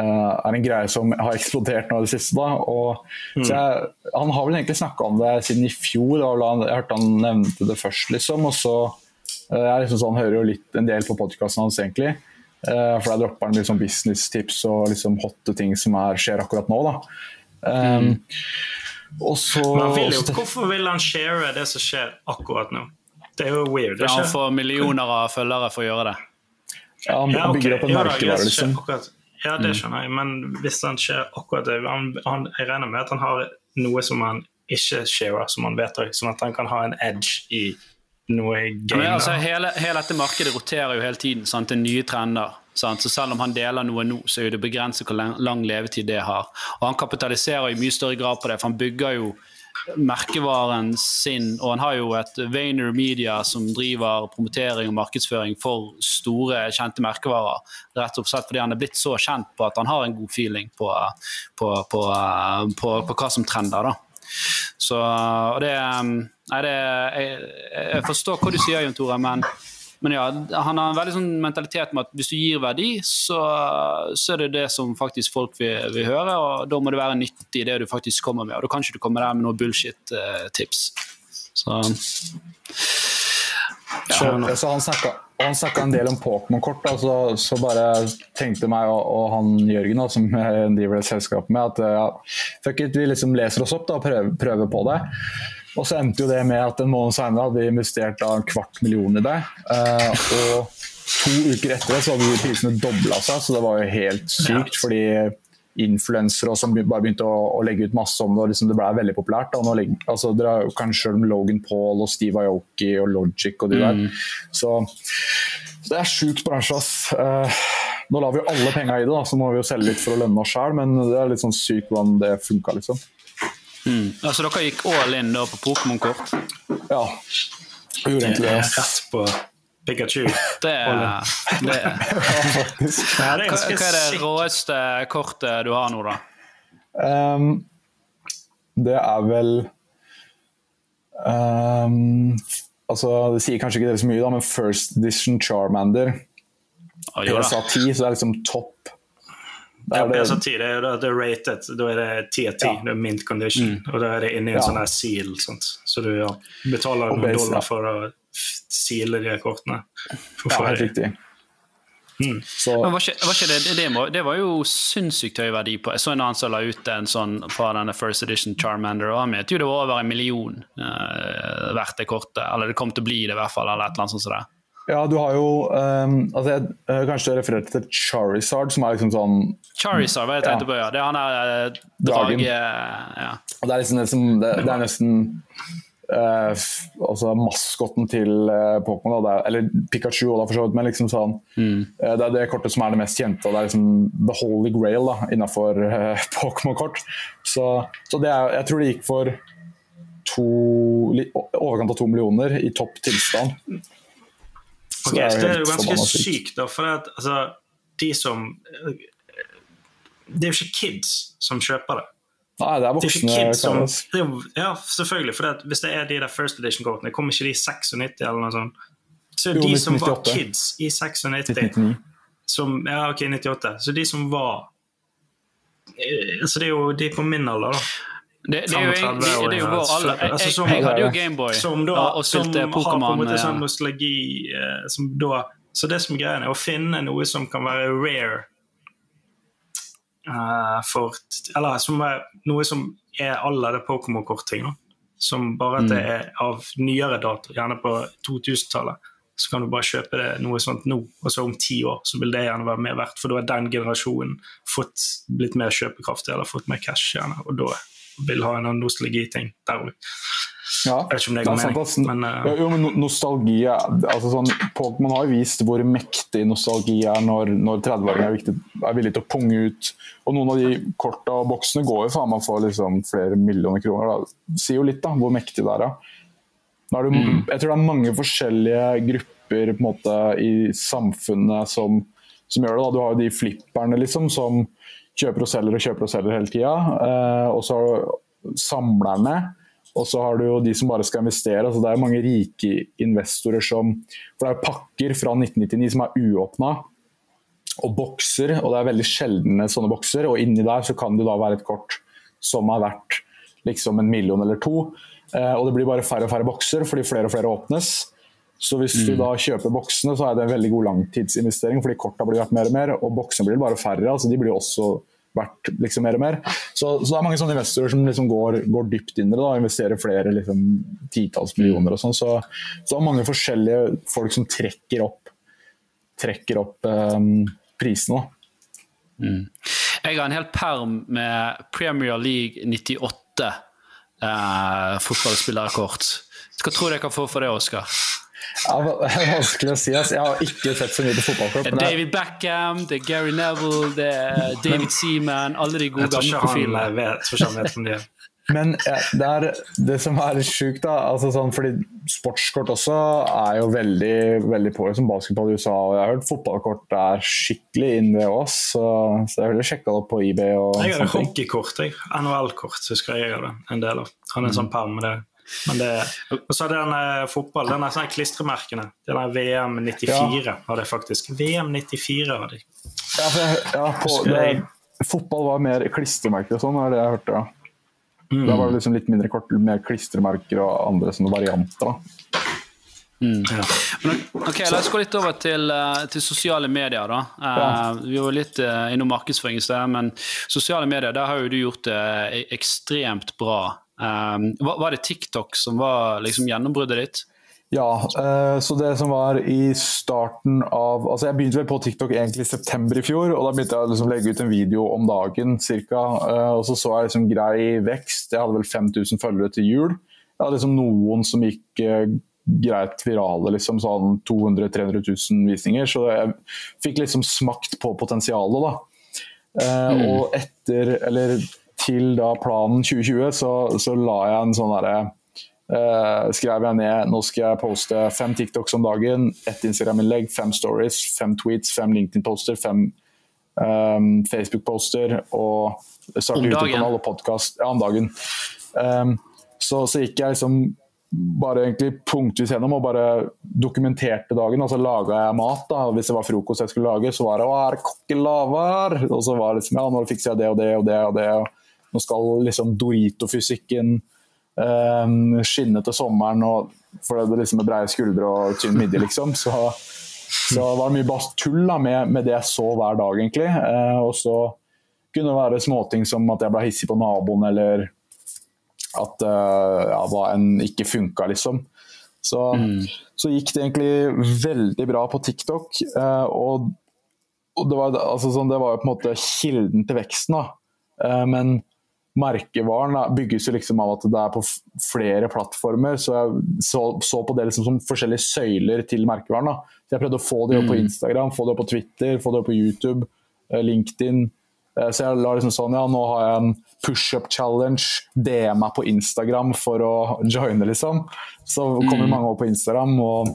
C: er en greie som har eksplodert nå i det siste. Da. Og, mm. jeg, han har vel egentlig snakka om det siden i fjor, da, jeg hørte han nevnte det først. liksom, og så uh, jeg liksom sånn, hører jo litt en del på podkasten hans, egentlig. Uh, for der dropper han sånn business-tips og liksom hotte ting som er, skjer akkurat nå. da. Um, mm.
B: så, vil jo, hvorfor vil han share det som skjer akkurat nå? Det er jo weird.
A: Ja, han får millioner av følgere for å gjøre det.
C: Ja, han bygger opp en merkevare, liksom.
B: akkurat. Ja, det skjønner jeg, men hvis han ikke akkurat det han, han, Jeg regner med at han har noe som han ikke sharer, som han vet sånn at han kan ha en edge i noe game.
A: Ja, altså, hele, hele dette markedet roterer jo hele tiden. Sant? Er nye trender. Sant? Så selv om han deler noe nå, så er det begrenset hvor lang, lang levetid det har. Og han kapitaliserer i mye større grad på det, for han bygger jo merkevaren sin, og han har jo et Vayner Media som driver promotering og markedsføring for store, kjente merkevarer. Rett og slett fordi han er blitt så kjent på at han har en god feeling på, på, på, på, hva som trender. da. Så det, nei, det jeg, jeg forstår hva du sier, Jon Tore, men, men ja, han har en veldig sånn mentalitet med at hvis du gir verdi, så, så er det det som faktisk folk vil, vil høre, og da må det være nyttig det du faktisk kommer med. Og da kan ikke du komme der med noe bullshit-tips. så
C: Så, så han snakka han snakka en del om Pokémon-kort, så, så bare tenkte meg og, og han Jørgen, da, som jeg driver det selskapet med, at ja, fuck it, vi liksom leser oss opp da, og prøver, prøver på det. Og så endte jo det med at en måned senere hadde vi investert da, en kvart million i det. Eh, og to uker etter det så hadde prisene dobla seg, så det var jo helt sykt. fordi influensere som bare begynte å, å, legge ut masse om det, og liksom det ble veldig populært. Da. Nå legger, altså, dere har jo kanskje hørt om Logan Paul og Steve Aoki og Logic og de der. Så, så det er sjukt bransje, ass. Uh, nå lar vi jo alle penga i det, da, så må vi jo selge litt for å lønne oss sjøl, men det er litt sånn sykt hvordan det funka, liksom.
A: Mm. Altså dere gikk all in da på Pokémon-kort?
C: Ja. Vi gjorde egentlig det. er
B: Rett på Pikachu.
A: Det,
B: er, det er
A: hva,
B: ganske
A: hva er det råeste kortet du har nå, da?
C: Um, det er vel um, Altså, det sier kanskje ikke dere så mye, da, men First Edition Charmander
A: Ah, jo da.
C: sa 10, så det er liksom topp. Det
B: Ja,
C: er det-
B: 10 det er, jo da- det rated, da er det 10 av 10,
C: Ja.
B: det er mint condition. Og da er det inni en
C: Ja.
B: sånn her seal, Sånt. så du ja, betaler noen
C: base,
B: dollar for å sile de kortene. For
C: Ja, helt riktig.
B: Mm.
C: Så,
A: Men var ikke, var ikke det, det, må, det var jo sinnssykt høy verdi på Jeg så en annen som la ut en sånn fra denne First Edition Charmander, og han mente jo det var over en million eh, verdt det kortet. Eller det kom til å bli det, i hvert fall. Eller et eller annet sånt som det.
C: Ja, du har jo um, altså jeg, eh, Kanskje du refererte til Charizard, som er liksom sånn
A: Charizard, hva jeg tenkte
C: Ja.
A: på, ja. Det er han der eh, drage... Ja.
C: Det er liksom det Det, er nesten eh, altså maskotten til uh, Pokémon, er- eller Pikachu da, for så vidt, men liksom sånn eh, Det er det kortet som er det mest kjente, og det er liksom the holy grail da, innenfor eh, Pokémon-kort. Så, så det er, jeg tror det gikk for to, overkant av to millioner i topp tilstand. Så
B: det er jo ganske
C: sykt.
B: da, for at, altså, de som Det er jo ikke kids som kjøper det.
C: Nei, det er
B: Det er
C: voksne
B: ikke kids som det er, Ja, selvfølgelig. For det, hvis det er de der First Edition-kortene, kommer ikke de i 96 eller noe sånt? Så
C: Jo,
B: de som var kids i 96
C: 1999.
B: som, Ja, ok, 98. Så de som var eh, Altså, det er jo de på min alder, da.
A: Det, det, er jo,
B: en,
A: det, det er jo vår alder. Jeg, jeg,
B: jeg,
A: jeg hadde jo Gameboy
B: Som da
A: og, spilte Pokémon.
B: da Så det som er greia, er å finne noe som kan være rare uh, for Eller som er noe som er alle det Pokémon-kort-ting. Som bare at det
A: Mm.
B: er av nyere dato, gjerne på 2000-tallet. Så kan du bare kjøpe det noe sånt nå, og så om ti år så vil det gjerne være mer verdt. For da har den generasjonen fått blitt mer kjøpekraftig eller fått mer cash, gjerne. Og da vil ha en nostalgiting der òg.
C: Ja,
B: Jeg vet ikke om det
C: det
B: går mening,
C: ass.
B: men uh...
C: Jo, jo, men nostalgi er altså sånn, Pokémon har jo vist hvor mektig nostalgi er når, når 30-åringer er, viktig- er villige til å punge ut. Og noen av de korta og boksene går jo faen meg for liksom flere millioner kroner. Da. Det sier jo litt da, hvor mektig det er. Da. Nå er det,
B: Mm.
C: Jeg tror det er mange forskjellige grupper på en måte, i samfunnet som, som gjør det. Da. Du har jo de flipperne liksom, som kjøper og selger og kjøper og selger hele tida. Eh, og så har du samlerne. Og så har du jo de som bare skal investere. altså Det er mange rike investorer som For det er pakker fra 1999 som er uåpna, og bokser. Og det er veldig sjeldne sånne bokser. Og inni der så kan det da være et kort som er verdt liksom en million eller to. Eh, og det blir bare færre og færre bokser fordi flere og flere åpnes. Så hvis du da kjøper boksene, så er det en veldig god langtidsinvestering, fordi korta blir verdt mer og mer, og boksene blir bare færre. altså De blir også vært liksom mer og mer. Så, så, det er mange sånne investorer som liksom går, går, dypt inn i det. da, Investerer flere liksom, titalls millioner og sånn. Så, så det er mange forskjellige folk som trekker opp, trekker opp um, prisene.
A: Mm. Jeg har en hel perm med Premier League 98 eh, fotballspillerkort. Hva tror dere jeg kan få for det, Oskar?
C: Ja, det er vanskelig å si. Altså. Jeg har ikke sett så mye på fotballkort.
A: Det er David Beckham, det er Gary Neville, det er David Seaman. Alle de gode gamle profilene.
B: Jeg tror ikke han vet hvem de er.
C: Men ja, det, er, det som er sjukt, da altså sånn, fordi sportskort også er jo veldig, veldig på som basketball i USA. og Jeg har hørt fotballkort er skikkelig inn ved oss, så, så jeg ville sjekka det på eBay. Og
B: jeg hadde hockeykort. NHL-kort husker jeg jeg hadde en del av. Han er en sånn perm med det men det, og så er den uh, fotball, den er sånn klistremerkene. Den er VM 94 ja. hadde jeg faktisk. VM 94 hadde jeg.
C: Ja, for, ja på, det, fotball var mer klistremerker og sånn, er det jeg hørte. Ja. Mm. Da var det liksom litt mindre kort, mer klistremerker og andre sånne varianter. da.
A: Mm. Ja. ok, La oss gå litt over til, uh, til sosiale medier. da. Uh, ja. Vi var litt uh, innom markedsføring i sted, men sosiale medier, der har jo du gjort det ekstremt bra. Um, var det TikTok som var liksom gjennombruddet ditt?
C: Ja, uh, så det som var i starten av altså Jeg begynte vel på TikTok egentlig i september i fjor. og Da begynte jeg å liksom legge ut en video om dagen ca. Uh, og så så jeg liksom grei vekst. Jeg hadde vel 5000 følgere til jul. Jeg hadde liksom noen som gikk uh, greit virale, liksom sånn 200 000-300 000 visninger. Så jeg fikk liksom smakt på potensialet, da. Mm. Og etter, eller til da planen 2020 så, så la jeg en sånn derre uh, skrev jeg ned nå skal jeg poste fem TikToks om dagen, ett Instagram-innlegg, fem stories, fem tweets, fem LinkedIn-poster, fem um, Facebook-poster og starte YouTube-kanal og podkast ja, om dagen. Um, så, så, gikk jeg liksom bare egentlig punktvis gjennom og bare dokumenterte dagen. Og så laga jeg mat. da, Hvis det var frokost jeg skulle lage, så var det 'Å, er det kokkelavar?' Og så var det liksom Ja, nå fikser jeg det og det og det og det. og nå skal liksom Dorito-fysikken eh, skinne til sommeren, og for det liksom med breie skuldre og tynn midje, liksom. Så, så var det mye bare tull da, med, med, det jeg så hver dag, egentlig. Eh, og så kunne det være småting som at jeg ble hissig på naboen, eller at eh, ja, hva enn ikke funka, liksom. Så, mm. så, gikk det egentlig veldig bra på TikTok. Eh, og, og det, var, altså, sånn, det var jo på en måte kilden til veksten. da. Uh, men merkevaren bygges jo liksom av at det er på flere plattformer. Så jeg så, så på det liksom som forskjellige søyler til merkevaren. Da. Så jeg prøvde å få det opp på mm. Instagram, få det opp på Twitter, få det opp på YouTube, eh, LinkedIn. Eh, så jeg la liksom sånn, ja, nå har jeg en pushup challenge, DM meg på Instagram for å joine, liksom. Så kommer mm. mange opp på Instagram og,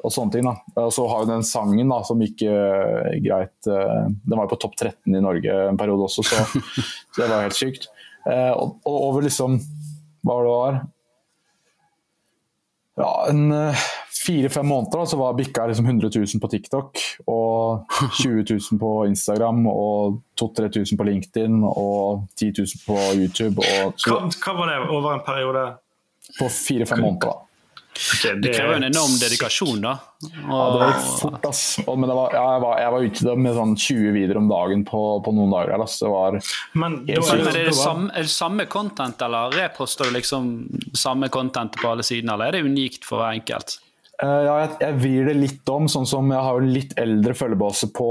C: og sånne ting. da. Og så har jo den sangen da, som gikk uh, greit. Den var jo på topp 13 i Norge en periode også, så, så det var helt sykt. Eh, og, over liksom Hva var det var? Ja, en eh, fire-fem måneder da, så var bikka liksom 100 000 på TikTok og 20 000 på Instagram og 2000-3000 på LinkedIn og 10 000 på YouTube. Og,
B: hva, hva, var det over en periode?
C: På fire-fem måneder. da.
A: Okay, det, krever en enorm dedikasjon, da.
C: Og... Ja, det gikk fort, ass. Men var, ja, jeg, var, jeg var ute med sånn 20 videoer om dagen på, på noen dager. Ass. Det var
A: Men, det var, er, det samme, er, det samme, content, eller reposter du liksom samme content på alle sidene, eller er det unikt for hver enkelt?
C: Uh, ja, jeg, jeg, vrir det litt om, sånn som jeg har litt eldre følgebase på,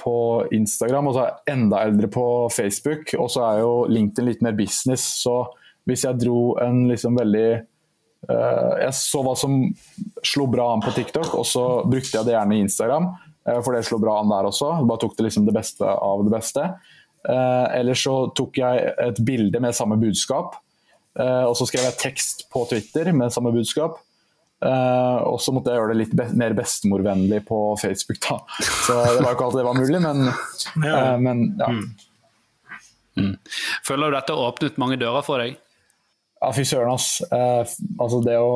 C: på Instagram, og så er jeg enda eldre på Facebook, og så er jo LinkedIn litt mer business. Så hvis jeg dro en liksom veldig jeg så hva som slo bra an på TikTok, og så brukte jeg det gjerne i Instagram. Eh, for det slo bra an der også. Bare tok det liksom det beste av det beste. Eh, eller så tok jeg et bilde med samme budskap. Og så skrev jeg tekst på Twitter med samme budskap. og så måtte jeg gjøre det litt be mer bestemorvennlig på Facebook. da. Så det var ikke alltid det var mulig, men ja. Men, ja. Mm.
A: Mm. Føler du dette åpnet mange dører for deg?
C: Ja, fy søren, ass. Eh, altså det å,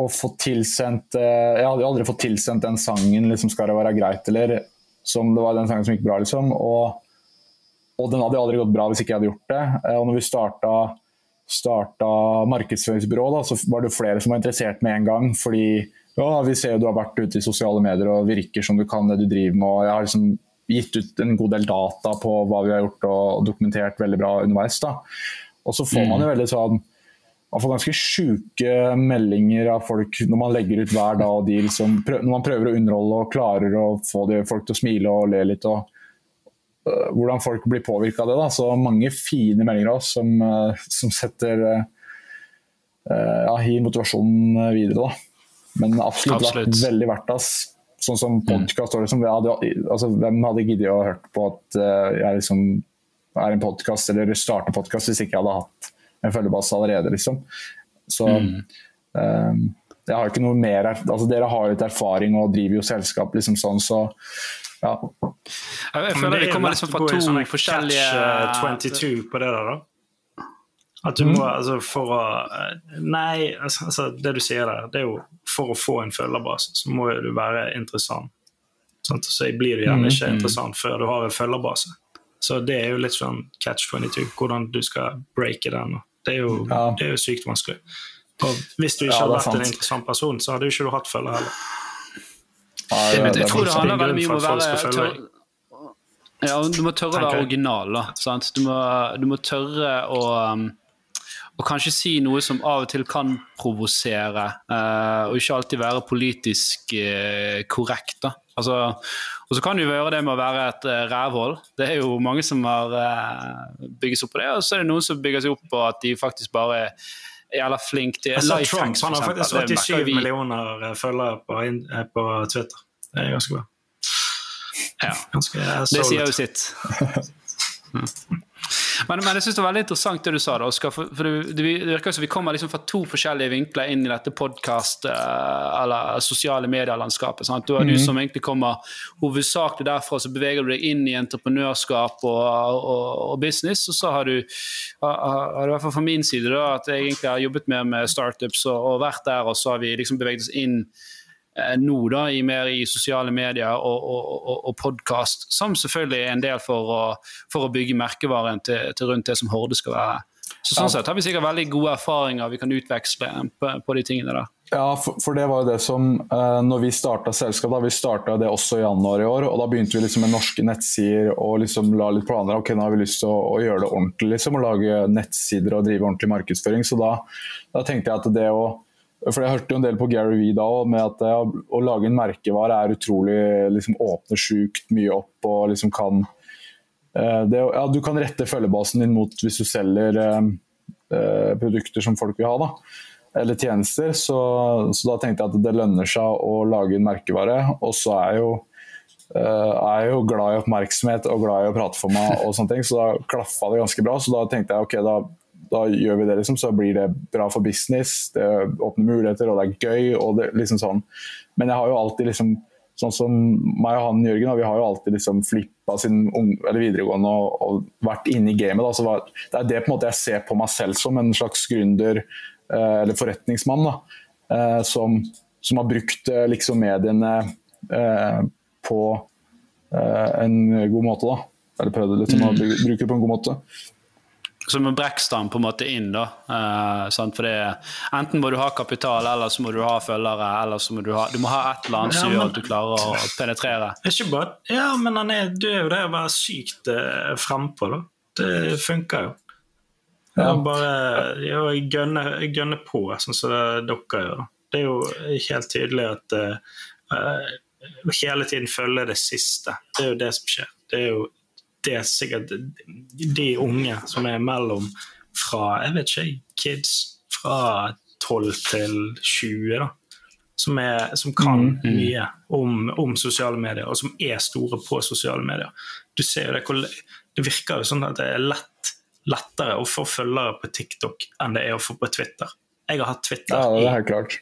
C: å få tilsendt eh, Jeg hadde jo aldri fått tilsendt den sangen liksom, 'Skal det være greit', eller som det var den sangen som gikk bra, liksom. Og, og den hadde aldri gått bra hvis ikke jeg hadde gjort det. Eh, og når vi starta, starta markedsføringsbyrå, da, så var det flere som var interessert med en gang. fordi ja, vi ser jo du har vært ute i sosiale medier og virker som du kan det du driver med. og Jeg har liksom gitt ut en god del data på hva vi har gjort og dokumentert veldig bra underveis. da. Og så får man jo mm. veldig sånn man får ganske sjuke meldinger av folk når man legger ut hver dag. og liksom, Når man prøver å underholde og klarer å få folk til å smile og le litt. og uh, Hvordan folk blir påvirka av det. da, Så mange fine meldinger av oss som, uh, som setter uh, ja, gir motivasjonen videre. da. Men absolutt, absolutt. Vært, veldig verdt det. Sånn som mm. podkast. Liksom, altså, hvem hadde giddet å hørt på at jeg liksom er en podkast eller starter podkast hvis ikke jeg hadde hatt en følgebase allerede, liksom. Så mm. um, jeg har ikke noe mer altså Dere har jo litt erfaring og driver jo selskap liksom sånn, så ja.
A: Jeg føler det kommer liksom fra to sånn forskjellige
B: Catch 22 eh, på det der, da. At du mm. må, altså for å eh, Nei, altså, altså, det du sier der, det er jo for å få en følgerbase, så må du være interessant. Sant? Så blir du gjerne mm, ikke mm. interessant før du har en følgerbase. Så det er jo litt sånn catch 22, hvordan du skal breake den. Det er jo, ja. det er jo sykt vanskelig. Og hvis du ikke ja, hadde vært en interessant person, så hadde du ikke hatt følger heller.
A: Ja, jeg tror det handler veldig mye om å være ja, Du må tørre å være original. Da, du må, du, må, tørre å um, og kanskje si noe som av og til kan provosere, uh, og ikke alltid være politisk uh, korrekt. da. Altså, og så kan du gjøre det med å være et uh, rævhold. Det er jo mange som har uh, bygget seg opp på det, og så er det noen som bygger seg opp på at de faktisk bare er jævla flinke til
B: life Trump han har faktisk 87 millioner følgere på, på, Twitter. Det er ganske bra.
A: Ja. Ganske, det sier jo sitt. Men, men jeg synes det var veldig interessant det du sa, da, Oskar. For, for det, det, virker som vi kommer liksom fra to forskjellige vinkler inn i dette podkast- uh, eller sosiale medielandskapet. Sant? Du mm. du som egentlig kommer hovedsakelig derfra, så beveger du deg inn i entreprenørskap og, og, og business. Og så har du, har, i hvert fall fra min side da, at jeg egentlig har jobbet mer med startups og, og vært der, og så har vi liksom beveget oss inn Eh, nå, da, i mer i sosiale medier og, og, og, og podkast, som selvfølgelig er en del for å, for å bygge merkevaren til, til, rundt det som Horde skal være. Så Sånn sett har vi sikkert veldig gode erfaringer vi kan utveksle på, på de tingene der.
C: Ja, for, for, det var jo det som uh, Når vi starta selskapet, da vi starta det også i januar i år, og da begynte vi liksom med norske nettsider og liksom la litt planer. Ok, nå har vi lyst til å, å gjøre det ordentlig, liksom, og lage nettsider og drive ordentlig markedsføring. Så da, da tenkte jeg at det å for Jeg hørte jo en del på Gary Vee da med at å lage en merkevare er utrolig liksom, åpner sjukt mye opp og liksom kan uh, det, ja, Du kan rette følgebasen din mot hvis du selger uh, uh, produkter som folk vil ha. da eller tjenester, så, så, da tenkte jeg at det lønner seg å lage en merkevare. Og så er jeg jo, er jeg jo glad i oppmerksomhet og glad i å prate for meg, og sånne ting, så da klaffa det ganske bra. Så da tenkte jeg ok, da da gjør vi det, liksom, så blir det bra for business. Det åpner muligheter, og det er gøy. og det, liksom sånn. Men jeg har jo alltid liksom Sånn som meg og han Jørgen, vi har jo alltid liksom flippa siden videregående og, og, vært inne i gamet. Da. Så det er det på en måte jeg ser på meg selv som, en slags gründer eh, eller forretningsmann. Da, eh, som, som, har brukt eh, liksom mediene eh, på eh, en god måte. Da. Eller prøvd liksom, å mm. bruke det på en god måte
A: så må Brekstad på en måte inn, da. Uh, for det, enten må du ha kapital, eller så må du ha følgere, eller så må du ha Du må ha et eller annet som ja, gjør at du klarer å penetrere.
B: Ikke bare, ja, men han er, du er jo det å være sykt uh, frempå, da. Det funker jo. Ja. Bare ja, gønner gønne på, sånn som dere gjør. Det er jo helt tydelig at uh, hele tiden følge det siste. Det er jo det som skjer. Det er jo det er sikkert de unge som er mellom fra jeg vet ikke, kids fra 12 til 20, da, som, er, som kan mm, mm. mye om, om, sosiale medier, og som er store på sosiale medier. Du ser jo det, det virker jo sånn at det er lett, lettere å få følgere på TikTok enn det er å få på Twitter. Jeg har hatt Twitter
C: ja, det er helt klart.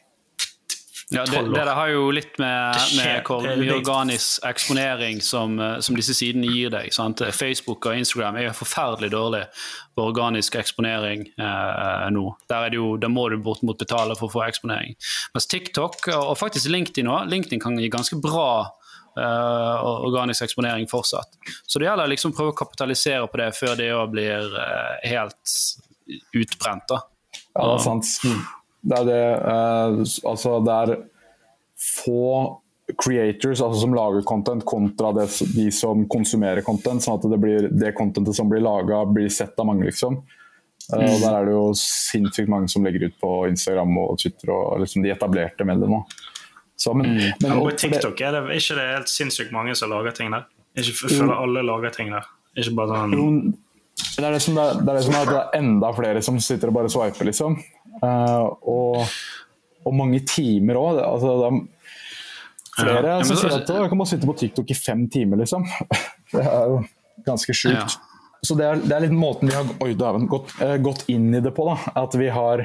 A: Ja, det, det, det, har jo litt med, med hvor mye organisk eksponering som, eh, som, disse sidene gir deg. Sant? Facebook og Instagram er jo forferdelig dårlig på organisk eksponering eh, nå. Der, jo, der, må du bortimot betale for å få eksponering. Mens TikTok, og faktisk LinkedIn også, LinkedIn kan gi ganske bra eh, organisk eksponering fortsatt. Så det gjelder liksom å prøve å kapitalisere på det før det òg blir eh, helt utbrent. da.
C: Ja, det er sant. Mm. Det er det uh, Altså, det er få creators, altså som lager content, kontra det, de som konsumerer content. Sånn at det, blir, det contentet som blir laga, blir sett av mange, liksom. Uh, og Der er det jo sinnssykt mange som legger ut på Instagram og Twitter og liksom de etablerte mediene.
B: Så, men, mm. men, og på TikTok er det ikke det helt sinnssykt mange som lager ting der? Ikke føler alle lager ting der? Ikke bare sånn
C: det er det, som er, det er det som er at det er enda flere som sitter og bare swiper, liksom. Uh, og, og, mange timer òg. Altså, flere ja, som sier at du kan bare sitte på TikTok i fem timer, liksom. Det er jo ganske sjukt. Ja. Så det er, det er, litt måten vi har oi, dæven, gått, uh, gått, inn i det på. da, At vi har,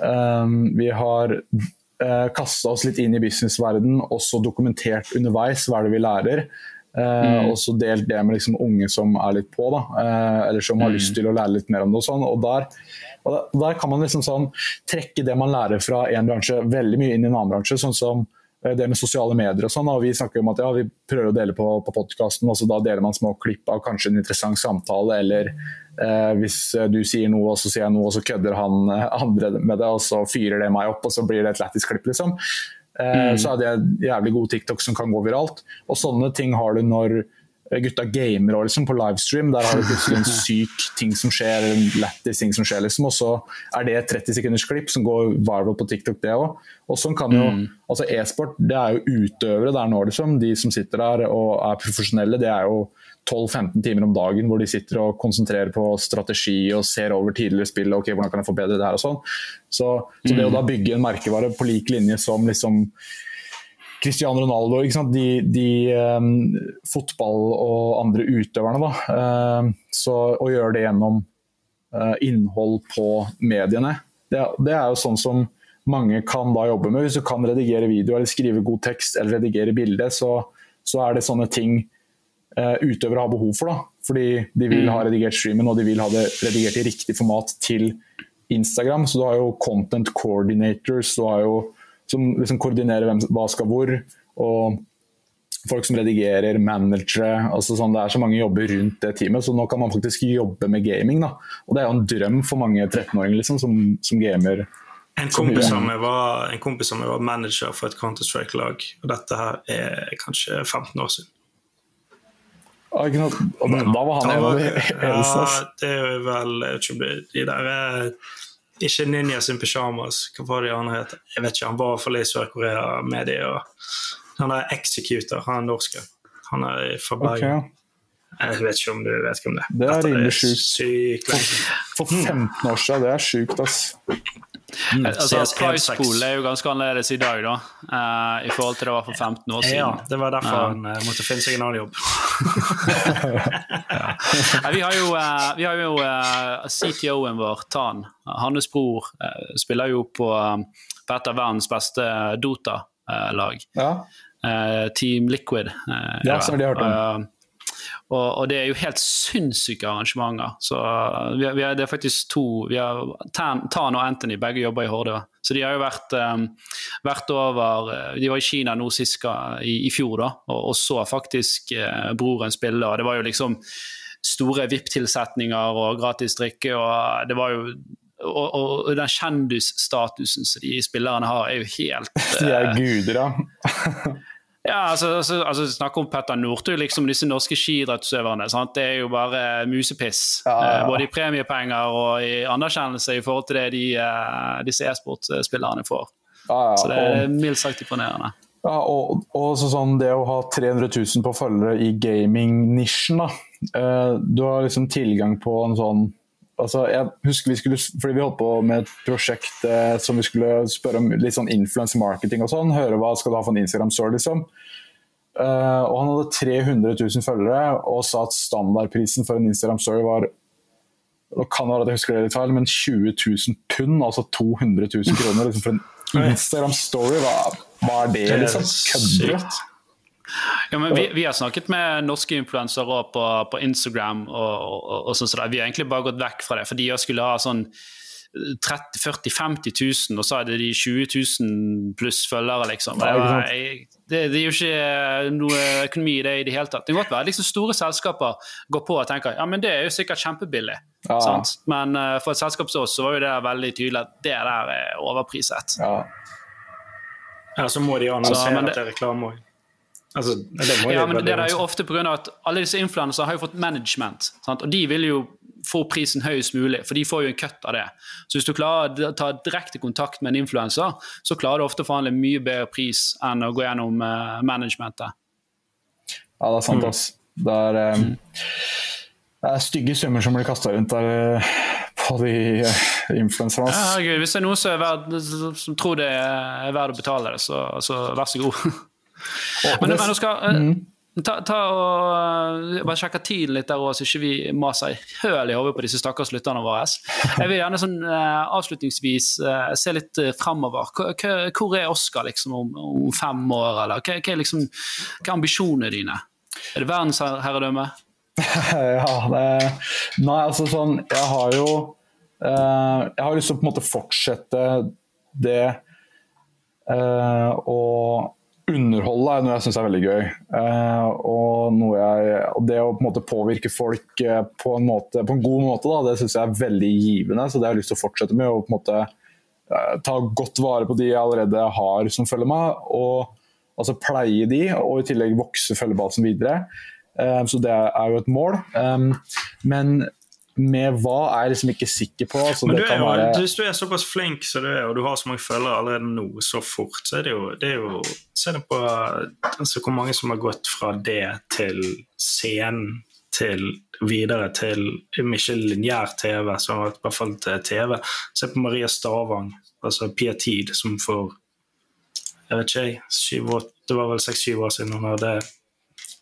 C: um, vi har uh, eh, kasta oss litt inn i businessverden, også dokumentert underveis hva er det vi lærer. Uh, mm. Og så delt det med liksom unge som er litt på, da, uh, eller som har mm. lyst til å lære litt mer om det. Og sånn, og der, og der, kan man liksom sånn, trekke det man lærer fra en bransje veldig mye inn i en annen bransje. sånn som uh, det med sosiale medier og sånn. og Vi snakker om at ja, vi prøver å dele på, på podkasten, og så da deler man små klipp av kanskje en interessant samtale. Eller hvis du sier noe, og så sier jeg noe, og så kødder han andre med det, og så fyrer det meg opp, og så blir det et lættis klipp. liksom. Eh, mm. Så er det jævlig god TikTok som kan gå viralt. Og sånne ting har du når gutta gamer og liksom på livestream. Der har du plutselig en syk ting som skjer, en lættis ting som skjer, liksom. Og så er det et 30 sekunders klipp som går viral på TikTok, det òg. Og sånn kan jo mm. Altså e-sport, det er jo utøvere der nå, liksom. De som sitter der og er profesjonelle, det er jo 12-15 timer om dagen hvor de sitter og konsentrerer på strategi og ser over tidligere spill. ok, hvordan kan jeg forbedre det her og sånn. Så, så, det å da bygge en merkevare på lik linje som liksom Cristiano Ronaldo, de, de um, fotball- og andre utøverne, da. Uh, så å gjøre det gjennom uh, innhold på mediene, det, det, er jo sånn som mange kan da jobbe med. Hvis du kan redigere video eller skrive god tekst eller redigere bilde, så, så er det sånne ting uh, utøvere har behov for. da. Fordi de vil mm. ha redigert streamen og de vil ha det redigert i riktig format til Instagram. Så du har jo content coordinators du har jo, som liksom koordinerer hvem, hva skal hvor. og Folk som redigerer, managere. altså sånn, Det er så mange jobber rundt det teamet. Så nå kan man faktisk jobbe med gaming. da. Og Det er jo en drøm for mange 13-åringer liksom, som, som gamer.
B: En kompis av meg var, var manager for et Counter-Strike-lag. og Dette her er kanskje 15 år siden.
C: Da var han en av de eneste.
B: Ja, det er vel ikke de der er ikke Ninja sin pyjamas, hva var det han het? Jeg vet ikke, Han var iallfall i Sør-Korea-mediet. Han er executor, han er norsk. Han er fra Bergen. Okay. Jeg vet ikke om du vet hvem det er.
C: Det er rimelig sjukt. For 15 år siden, det er sjukt, ass.
A: Mm. Altså, Price pool er jo ganske annerledes i dag, da, uh, i forhold til det var for 15 år siden.
B: Ja, det var derfor uh, han uh, måtte finne seg en annen jobb.
A: ja. vi har jo, vi har jo CTO-en vår, Tan. Hans bror spiller jo på, på et av verdens beste Dota-lag. Ja. Team Liquid.
C: ja, som de har hørt om.
A: Og, og, det er jo helt sinnssyke arrangementer. Så vi har, vi er, det er faktisk to vi har, Tan, Tan og Anthony begge jobber i Horde. Så de har jo vært, um, vært over eh, De var i Kina nå sist i, i, fjor, da, og, og så faktisk uh, broren spille. og Det var jo liksom store VIP-tilsetninger og gratis drikke. og det var jo og, og, den kjendisstatusen som de spillerne har, er jo helt
C: De er guder, ja.
A: Ja, altså, altså, altså Snakk om Petter Northug, liksom disse norske skiidrettsutøverne. Det er jo bare musepiss. Ja, ja, ja. Både i premiepenger og i anerkjennelse i forhold til det de, uh, disse e-sportspillerne får. Så det er mildt sagt imponerende.
C: Ja, og, og sånn, Det å ha 300 000 på følgere i gaming-nisjen da. Du har liksom tilgang på en sånn altså, jeg husker vi skulle, fordi vi holdt på med et prosjekt eh, som vi skulle spørre om litt sånn influence marketing og sånn. Høre hva skal du ha for en Instagram store, liksom. Uh, og han hadde 300 000 følgere og sa at standardprisen for en Instagram story var det kan være at jeg husker det litt feil, men 20 000 pund, altså 200 000 kroner liksom for en Instagram story. Hva, hva er det, liksom? Kødder?
A: Ja, men vi, vi, har snakket med norske influensere på, på, Instagram, og, og, og sånn, så vi har egentlig bare gått vekk fra det. For de skulle ha sånn 30 40 50 000, og så hadde de 20 000 pluss følgere, liksom. Det, det, det, er jo ikke noe økonomi i det i det hele tatt. Det kan godt være liksom store selskaper går på og tenker ja, men det er jo sikkert kjempebillig. Ja. Men uh, for et selskap som oss så var jo det veldig tydelig at det der er overpriset. Ja.
B: Ja, så må de annonsere at det er reklame òg. Altså,
A: det ja, men det er jo ofte pga. at alle disse influenserne har jo fått management. Sant? Og de vil jo få prisen høyest mulig, for de får jo en kutt av det. Så hvis du klarer å ta direkte kontakt med en influenser, så klarer du ofte å forhandle mye bedre pris enn å gå gjennom uh, managementet.
C: Ja, det er sant, mm. ass. Det er, um, det er stygge summer som blir kasta rundt der uh, på de uh, influenserne.
A: Ja, hvis det er noen som, er verd, som tror det er verdt å betale det, så, så vær så god. men, men, skal, mm. Ta, ta og uh, bare sjekke tiden litt der òg, så ikke vi maser høl i hodet på disse stakkars lytterne våre. Jeg vil gjerne sånn uh, avslutningsvis se litt fremover. Hvor er Oscar liksom om, om fem år, eller hva, hva, er liksom, hva er ambisjonene dine? Er det verdensherredømme?
C: ja, det Nei, altså sånn Jeg har jo Jeg har lyst til å på en måte fortsette det og underholde er noe jeg syns er veldig gøy. Uh, og, jeg, og, det å på en måte påvirke folk uh, på, en måte, på, en god måte, da, det syns jeg er veldig givende. Så det har jeg lyst til å fortsette med. Og på en måte uh, ta godt vare på de jeg allerede har som følger meg. Og altså pleie de, og i tillegg vokse følgebasen videre. så det er jo et mål. Men med hva er jeg liksom ikke sikker på.
B: Men du jo, være... Hvis du er såpass flink som du er, og du har så mange følgere allerede nå så fort, så er det jo, det er jo Se på altså, hvor mange som har gått fra det til scenen til videre til ikke lineær TV, så i hvert fall til TV. Se på Maria Stavang, altså Pia Tid, som for jeg vet ikke, syv, det var vel seks-syv år siden hun hadde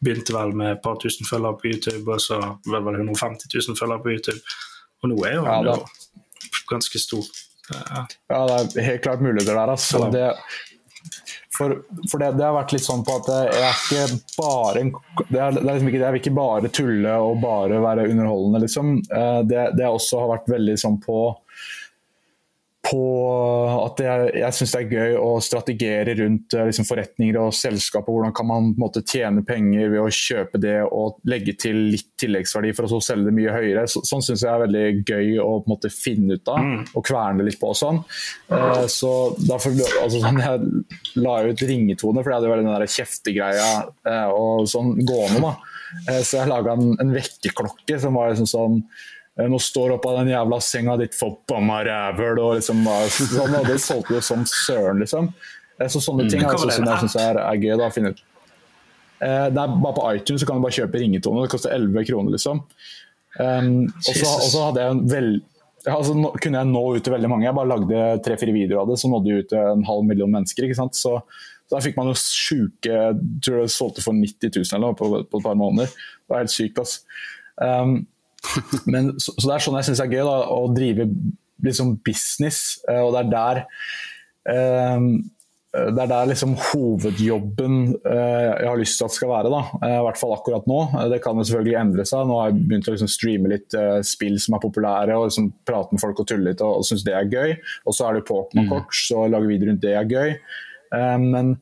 B: begynte vel med et par tusen følgere på YouTube, og så var det vel 150 000 følgere på YouTube. Og nå er jo ja, ganske stor.
C: Ja. ja, det er helt klart muligheter der. Altså. Det, for, for det, det, har vært litt sånn på at jeg er ikke bare en, det er, det er liksom ikke, Jeg vil ikke bare tulle og bare være underholdende, liksom. Eh, det, det også har vært veldig sånn på på at jeg, jeg syns det er gøy å strategere rundt eh, liksom, forretninger og selskaper. Hvordan kan man måte, tjene penger ved å kjøpe det og legge til litt tilleggsverdi for å så selge det mye høyere. Så, sånn syns jeg er veldig gøy å måte, finne ut av mm. og kverne litt på. og sånn. Uh, så derfor, altså, sånn, Jeg la ut ringetone, for jeg hadde den der kjeftegreia uh, og sånn gående. da. Uh, så jeg laga en, en vekkerklokke som var liksom sånn nå står opp av den jævla senga ditt, forbanna rævhøl, Og liksom, sånn, og det solgte jo som søren, liksom. Eh, så sånne mm. ting er altså, som jeg syns er, er, gøy da, å finne ut. Eh, det er bare På iTunes så kan du bare kjøpe ringetone. Det koster 11 kroner, liksom. Um, og så hadde jeg en vel... Altså, nå, kunne jeg nå ut til veldig mange. Jeg bare lagde tre-fire videoer av det, så nådde jeg ut til en halv million mennesker. ikke sant? Så, så da fikk man jo sjuke tror jeg solgte for 90 000 eller noe på, på, et par måneder. Det var helt sykt. altså. Um, men, så, så, det er sånn jeg syns er gøy, da, å drive liksom business, eh, og det er der um, det er der liksom hovedjobben uh, jeg har lyst til at skal være. da, uh, I hvert fall akkurat nå. Uh, det kan jo selvfølgelig endre seg. Nå har jeg begynt å liksom streame litt spill som er populære, og liksom prate med folk og tulle litt og, og synes det er gøy. Og så er det Pokémon-kort, mm. så lage video rundt det er gøy. Men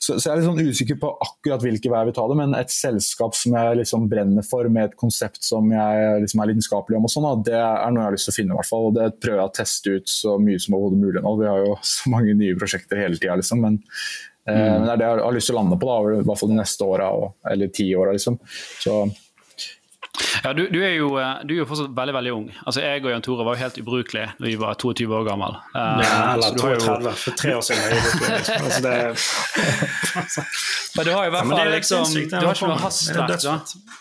C: så, så, jeg er litt sånn usikker på akkurat hvilke vær vi tar det, men et selskap som jeg liksom brenner for, med et konsept som jeg liksom er lidenskapelig om, og sånn, det er noe jeg har lyst til å finne. I hvert fall, og Det prøver jeg å teste ut så mye som overhodet mulig nå. Vi har jo så mange nye prosjekter hele tida, liksom. Men, eh, mm. men, det er det jeg har lyst til å lande på, da, i hvert fall de neste åra, eller ti åra. Liksom. Så
A: ja, du, du, er jo, eh, du, er jo, fortsatt veldig veldig ung. Altså, Jeg og Jan Tore var jo helt ubrukelige da vi var 22 år gammel.
B: Uh, ja, eller 32, for tre år siden. altså, det,
A: Men du har jo i hvert fall liksom, du har ikke noe hastverk.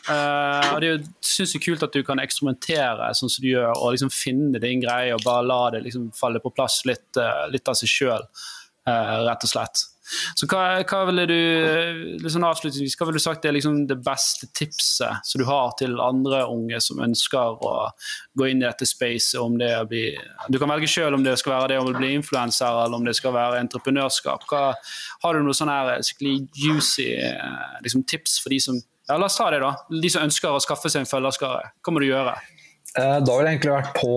A: Uh, og det er jo sinnssykt kult at du kan eksperimentere sånn som du gjør, og liksom finne din greie og bare la det liksom falle på plass litt, uh, litt av seg sjøl, rett og slett. Så hva, hva ville du liksom avslutningsvis, hva ville du sagt er liksom det beste tipset som du har til andre unge som ønsker å gå inn i dette spacet? om det å bli, Du kan velge selv om det skal være det å bli influenser eller om det skal være entreprenørskap. Hva, har du noen sånne her, skikkelig juicy liksom, tips for de som ja, La oss ta det, da. De som ønsker å skaffe seg en følgerskare. Hva må du gjøre?
C: Eh, da ville jeg egentlig vært på,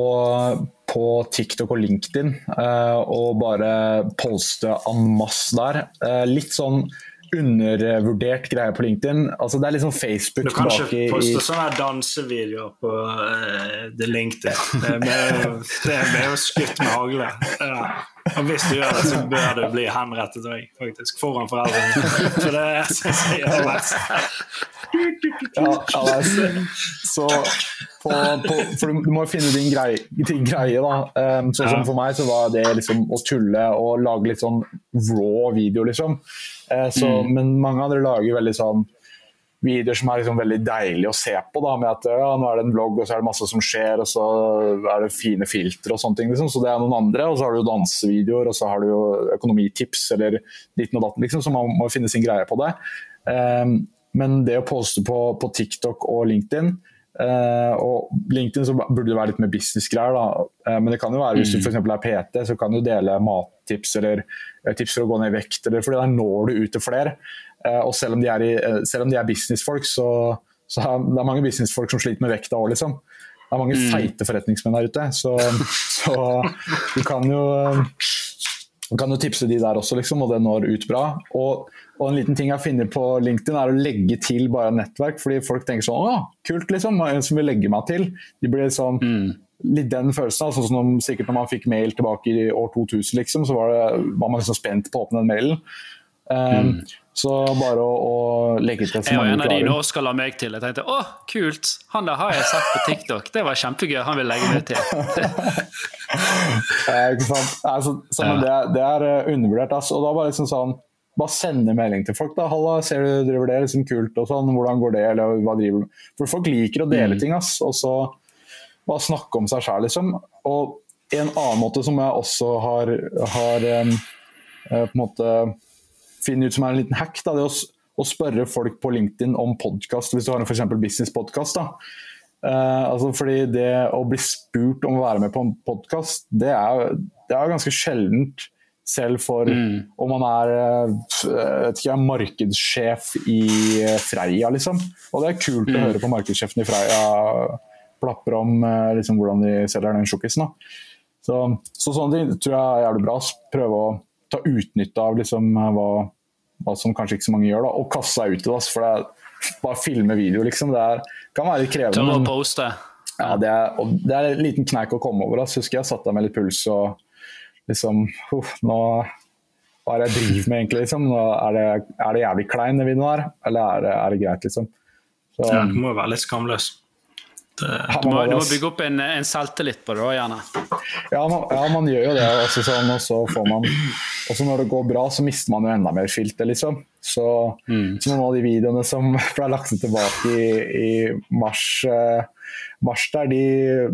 C: på TikTok og LinkedIn eh, og bare polste en masse der. Eh, litt sånn undervurdert greie på LinkedIn. Altså, det er sånn Facebook
B: Du kan ikke poste i... sånne dansevideoer på uh, LinkedIn. Det er er skutt med hagle. Ja. Og hvis du gjør det, så bør du bli henrettet òg, faktisk. Foran foreldrene. For det syns jeg er det verste.
C: Ja, ja, så på, på, For du må jo finne din greie, din greie da. Um, sånn som for meg så var det liksom å tulle og lage litt sånn raw video, liksom. Uh, så, mm. Men mange andre lager veldig sånn videoer som er liksom veldig deilig å se på. Da, med at ja, nå er det en vlogg, og så er det masse som skjer, og så er det fine filtre og sånne ting. Liksom. Så det er noen andre. Og så har du jo dansevideoer, og så har du jo økonomitips eller ditten og datten, liksom. Så man må finne sin greie på det. Um, men det å poste på, på TikTok og LinkedIn Uh, og LinkedIn så burde det være litt mer businessgreier. Uh, men det kan jo være hvis du for f.eks. er PT, så kan du dele mattips eller uh, tips for å gå ned i vekt. Eller, fordi der når du ut til flere. Og selv om de er, i, selv om de er businessfolk, så, så er det er mange businessfolk som sliter med vekta òg, liksom. Det er mange mm. feite forretningsmenn der ute. Så, så du kan jo du kan jo tipse de der også, liksom, og det når ut bra. Og og en liten ting jeg finner på LinkedIn er å legge til bare nettverk, fordi folk tenker sånn Å, kult, liksom. En som vil legge meg til. De blir sånn mm. Litt den følelsen. Sånn som om, sikkert når man fikk mail tilbake i år 2000, liksom, så var, det, var man liksom spent på å åpne den mailen. Um, mm. Så bare å, å legge til
A: så mange Jeg en av de Oskar la meg til. Jeg tenkte å, kult! Han der har jeg sett på TikTok. Det var kjempegøy. Han vil legge meg til.
C: eh, ikke sant. Altså, så, ja. det, det, er eh, undervurdert. Altså. Og da bare liksom sånn bare sende melding til folk. da, 'Halla, ser du driver det? Liksom kult og sånn. Hvordan går det?' Eller hva driver du For folk liker å dele mm. ting, ass. Og så bare snakke om seg sjæl, liksom. Og en annen måte som jeg også har, har um, på en måte funnet ut som er en liten hack, da, det å, å spørre folk på LinkedIn om podkast, hvis du har en f.eks. businesspodkast. Uh, altså fordi det å bli spurt om å være med på en podkast, det, det, er ganske sjeldent selv for mm. om man er eh, ikke, markedssjef i eh, Freia, liksom. Og det er kult mm. å høre på markedssjefen i Freia plapre om eh, liksom, hvordan de selger den sjokkisen. Så, så, sånne ting tror jeg er jævlig bra. Prøve å ta utnytte av liksom, hva, hva, som kanskje ikke så mange gjør, da, og kaste seg ut i det. For det er bare filme video, liksom. Det er, kan være litt krevende.
A: Tørre å poste.
C: Ja, det er, det er en liten kneik å komme over. Altså. Husker jeg satte av med litt puls og liksom uh, nå, Hva er det jeg driver med, egentlig? Liksom? Er det, er, det, jævlig klein det videoen her, eller er det, er det greit, liksom?
B: Så, ja, du må jo være litt skamløs.
A: Det, du, må, du, må, bygge opp en, en selvtillit på det òg, gjerne.
C: Ja man, ja man, gjør jo det. Også sånn, og så får man Også når det går bra, så mister man jo enda mer filter, liksom. Så, mm. så noen av de videoene som ble lagt tilbake i, i mars, eh, mars der, de,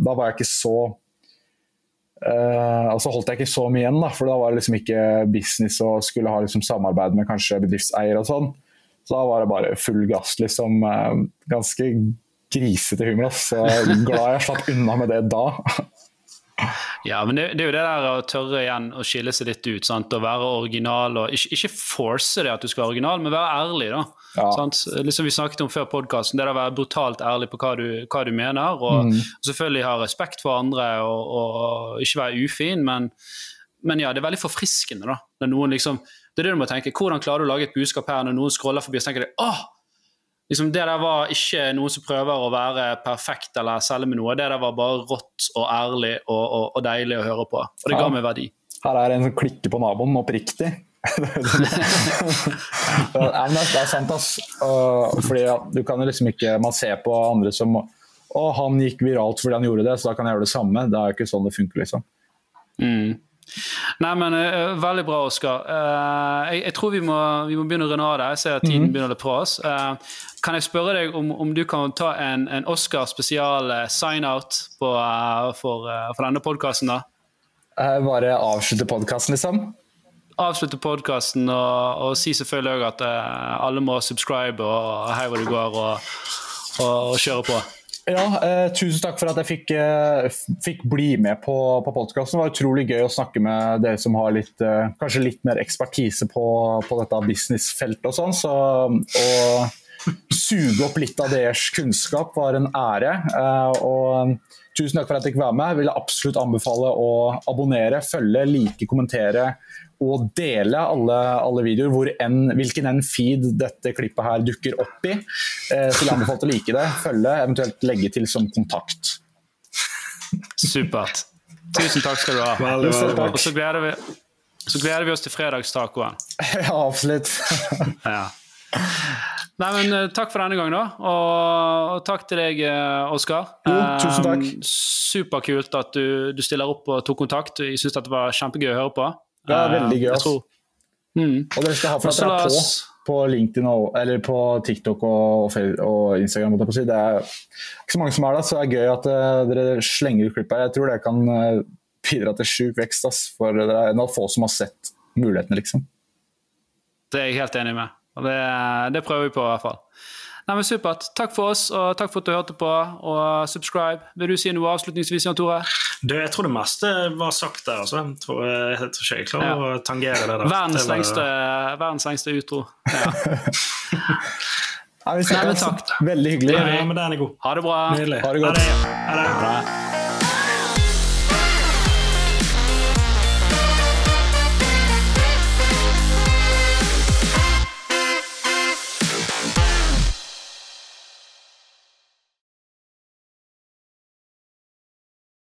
C: da var jeg ikke så Uh, altså holdt jeg ikke så mye igjen, da, for da var det liksom ikke business og skulle ha liksom samarbeid med kanskje bedriftseier og sånn. Så da var det bare full gass, liksom. Uh, ganske grisete humor. Så glad jeg slapp unna med det da.
A: Ja, men det, det, er jo det der å tørre igjen å skille seg litt ut. Sant? Å være original. og Ikke, ikke force det at du skal være original, men være ærlig. da. Ja. Liksom vi snakket om før podkasten, det å være brutalt ærlig på hva du, hva du mener. Og, mm. selvfølgelig ha respekt for andre og, og ikke være ufin, men, men, ja, det er veldig forfriskende. da. Når noen liksom, det er det du må tenke. Hvordan klarer du å lage et budskap her når noen scroller forbi og tenker de, åh, liksom, det der var ikke noen som prøver å være perfekt eller selge med noe. Det der var bare rått og ærlig og, og, og deilig å høre på. Og det ga meg verdi.
C: Her er det en som klikker på naboen oppriktig. ja, det er sant, ass. fordi ja, du kan jo liksom ikke Man ser på andre som Å, han gikk viralt fordi han gjorde det, så da kan jeg gjøre det samme. Det er jo ikke sånn det funker, liksom.
A: Mm. Nei, men uh, Veldig bra, Oskar. Uh, jeg, jeg, tror vi må, vi må, begynne å runde av det. Jeg ser at tiden mm. begynner å fra oss. Uh, kan jeg spørre deg om, om du kan ta en, en Oscar spesial sign-out for, for, denne podkasten?
C: bare avslutte podkasten, liksom?
A: Avslutte podkasten og, og, si selvfølgelig òg at alle må subscribe og hei hvor det går, og, og, og kjøre på.
C: Ja, eh, tusen takk for at jeg fikk, eh, fikk bli med på, på podkasten. Det var utrolig gøy å snakke med dere som har litt, eh, kanskje litt mer ekspertise på, på dette businessfeltet og sånn. Så å suge opp litt av deres kunnskap var en ære. Eh, og tusen takk for at jeg fikk være med. Jeg vil absolutt anbefale å abonnere, følge, like, kommentere og dele alle, alle videoer, hvor en, hvilken en feed dette klippet her dukker opp i. Eh, så jeg anbefaler å like det, følge, eventuelt legge til som kontakt.
A: Supert. Tusen takk skal du ha.
C: Veldig, veldig
A: Og så gleder vi Så gleder vi oss til fredagstacoen.
C: ja, absolutt.
A: ja. Nei, men uh, Takk for denne gang, da. Og, og takk til deg, uh, Oskar.
C: Tusen takk.
A: Um, superkult at du, du, stiller opp og tok kontakt. Jeg syns det var kjempegøy å høre på.
C: Ja, veldig gøy. Altså.
A: Mm.
C: Og dere skal ha for at dere er på på LinkedIn og, eller på TikTok og, og Instagram. Det er ikke så mange som er der, så det er gøy at uh, dere slenger ut klipp her. Jeg tror det kan uh, bidra til sjuk vekst. Ass, for det er noen få som har sett mulighetene, liksom.
A: Det er jeg helt enig med. Og det, det prøver vi på, i hvert fall. Nei, men Supert. Takk for oss, og takk for at du hørte på. Og subscribe. Vil du si noe avslutningsvis, Jan Tore?
B: Du, jeg tror det meste var sagt der. Altså. Jeg, tror, jeg tror ikke jeg klarer ja. å tangere det. der.
A: Verdens,
B: det var...
A: lengste, verdens lengste utro. Ja.
C: Nei, vi snakkes. Veldig hyggelig.
B: Ja, men den er god.
A: Ha det bra.
B: Nydelig.
C: Ha det godt.
B: Ha det. Ha det.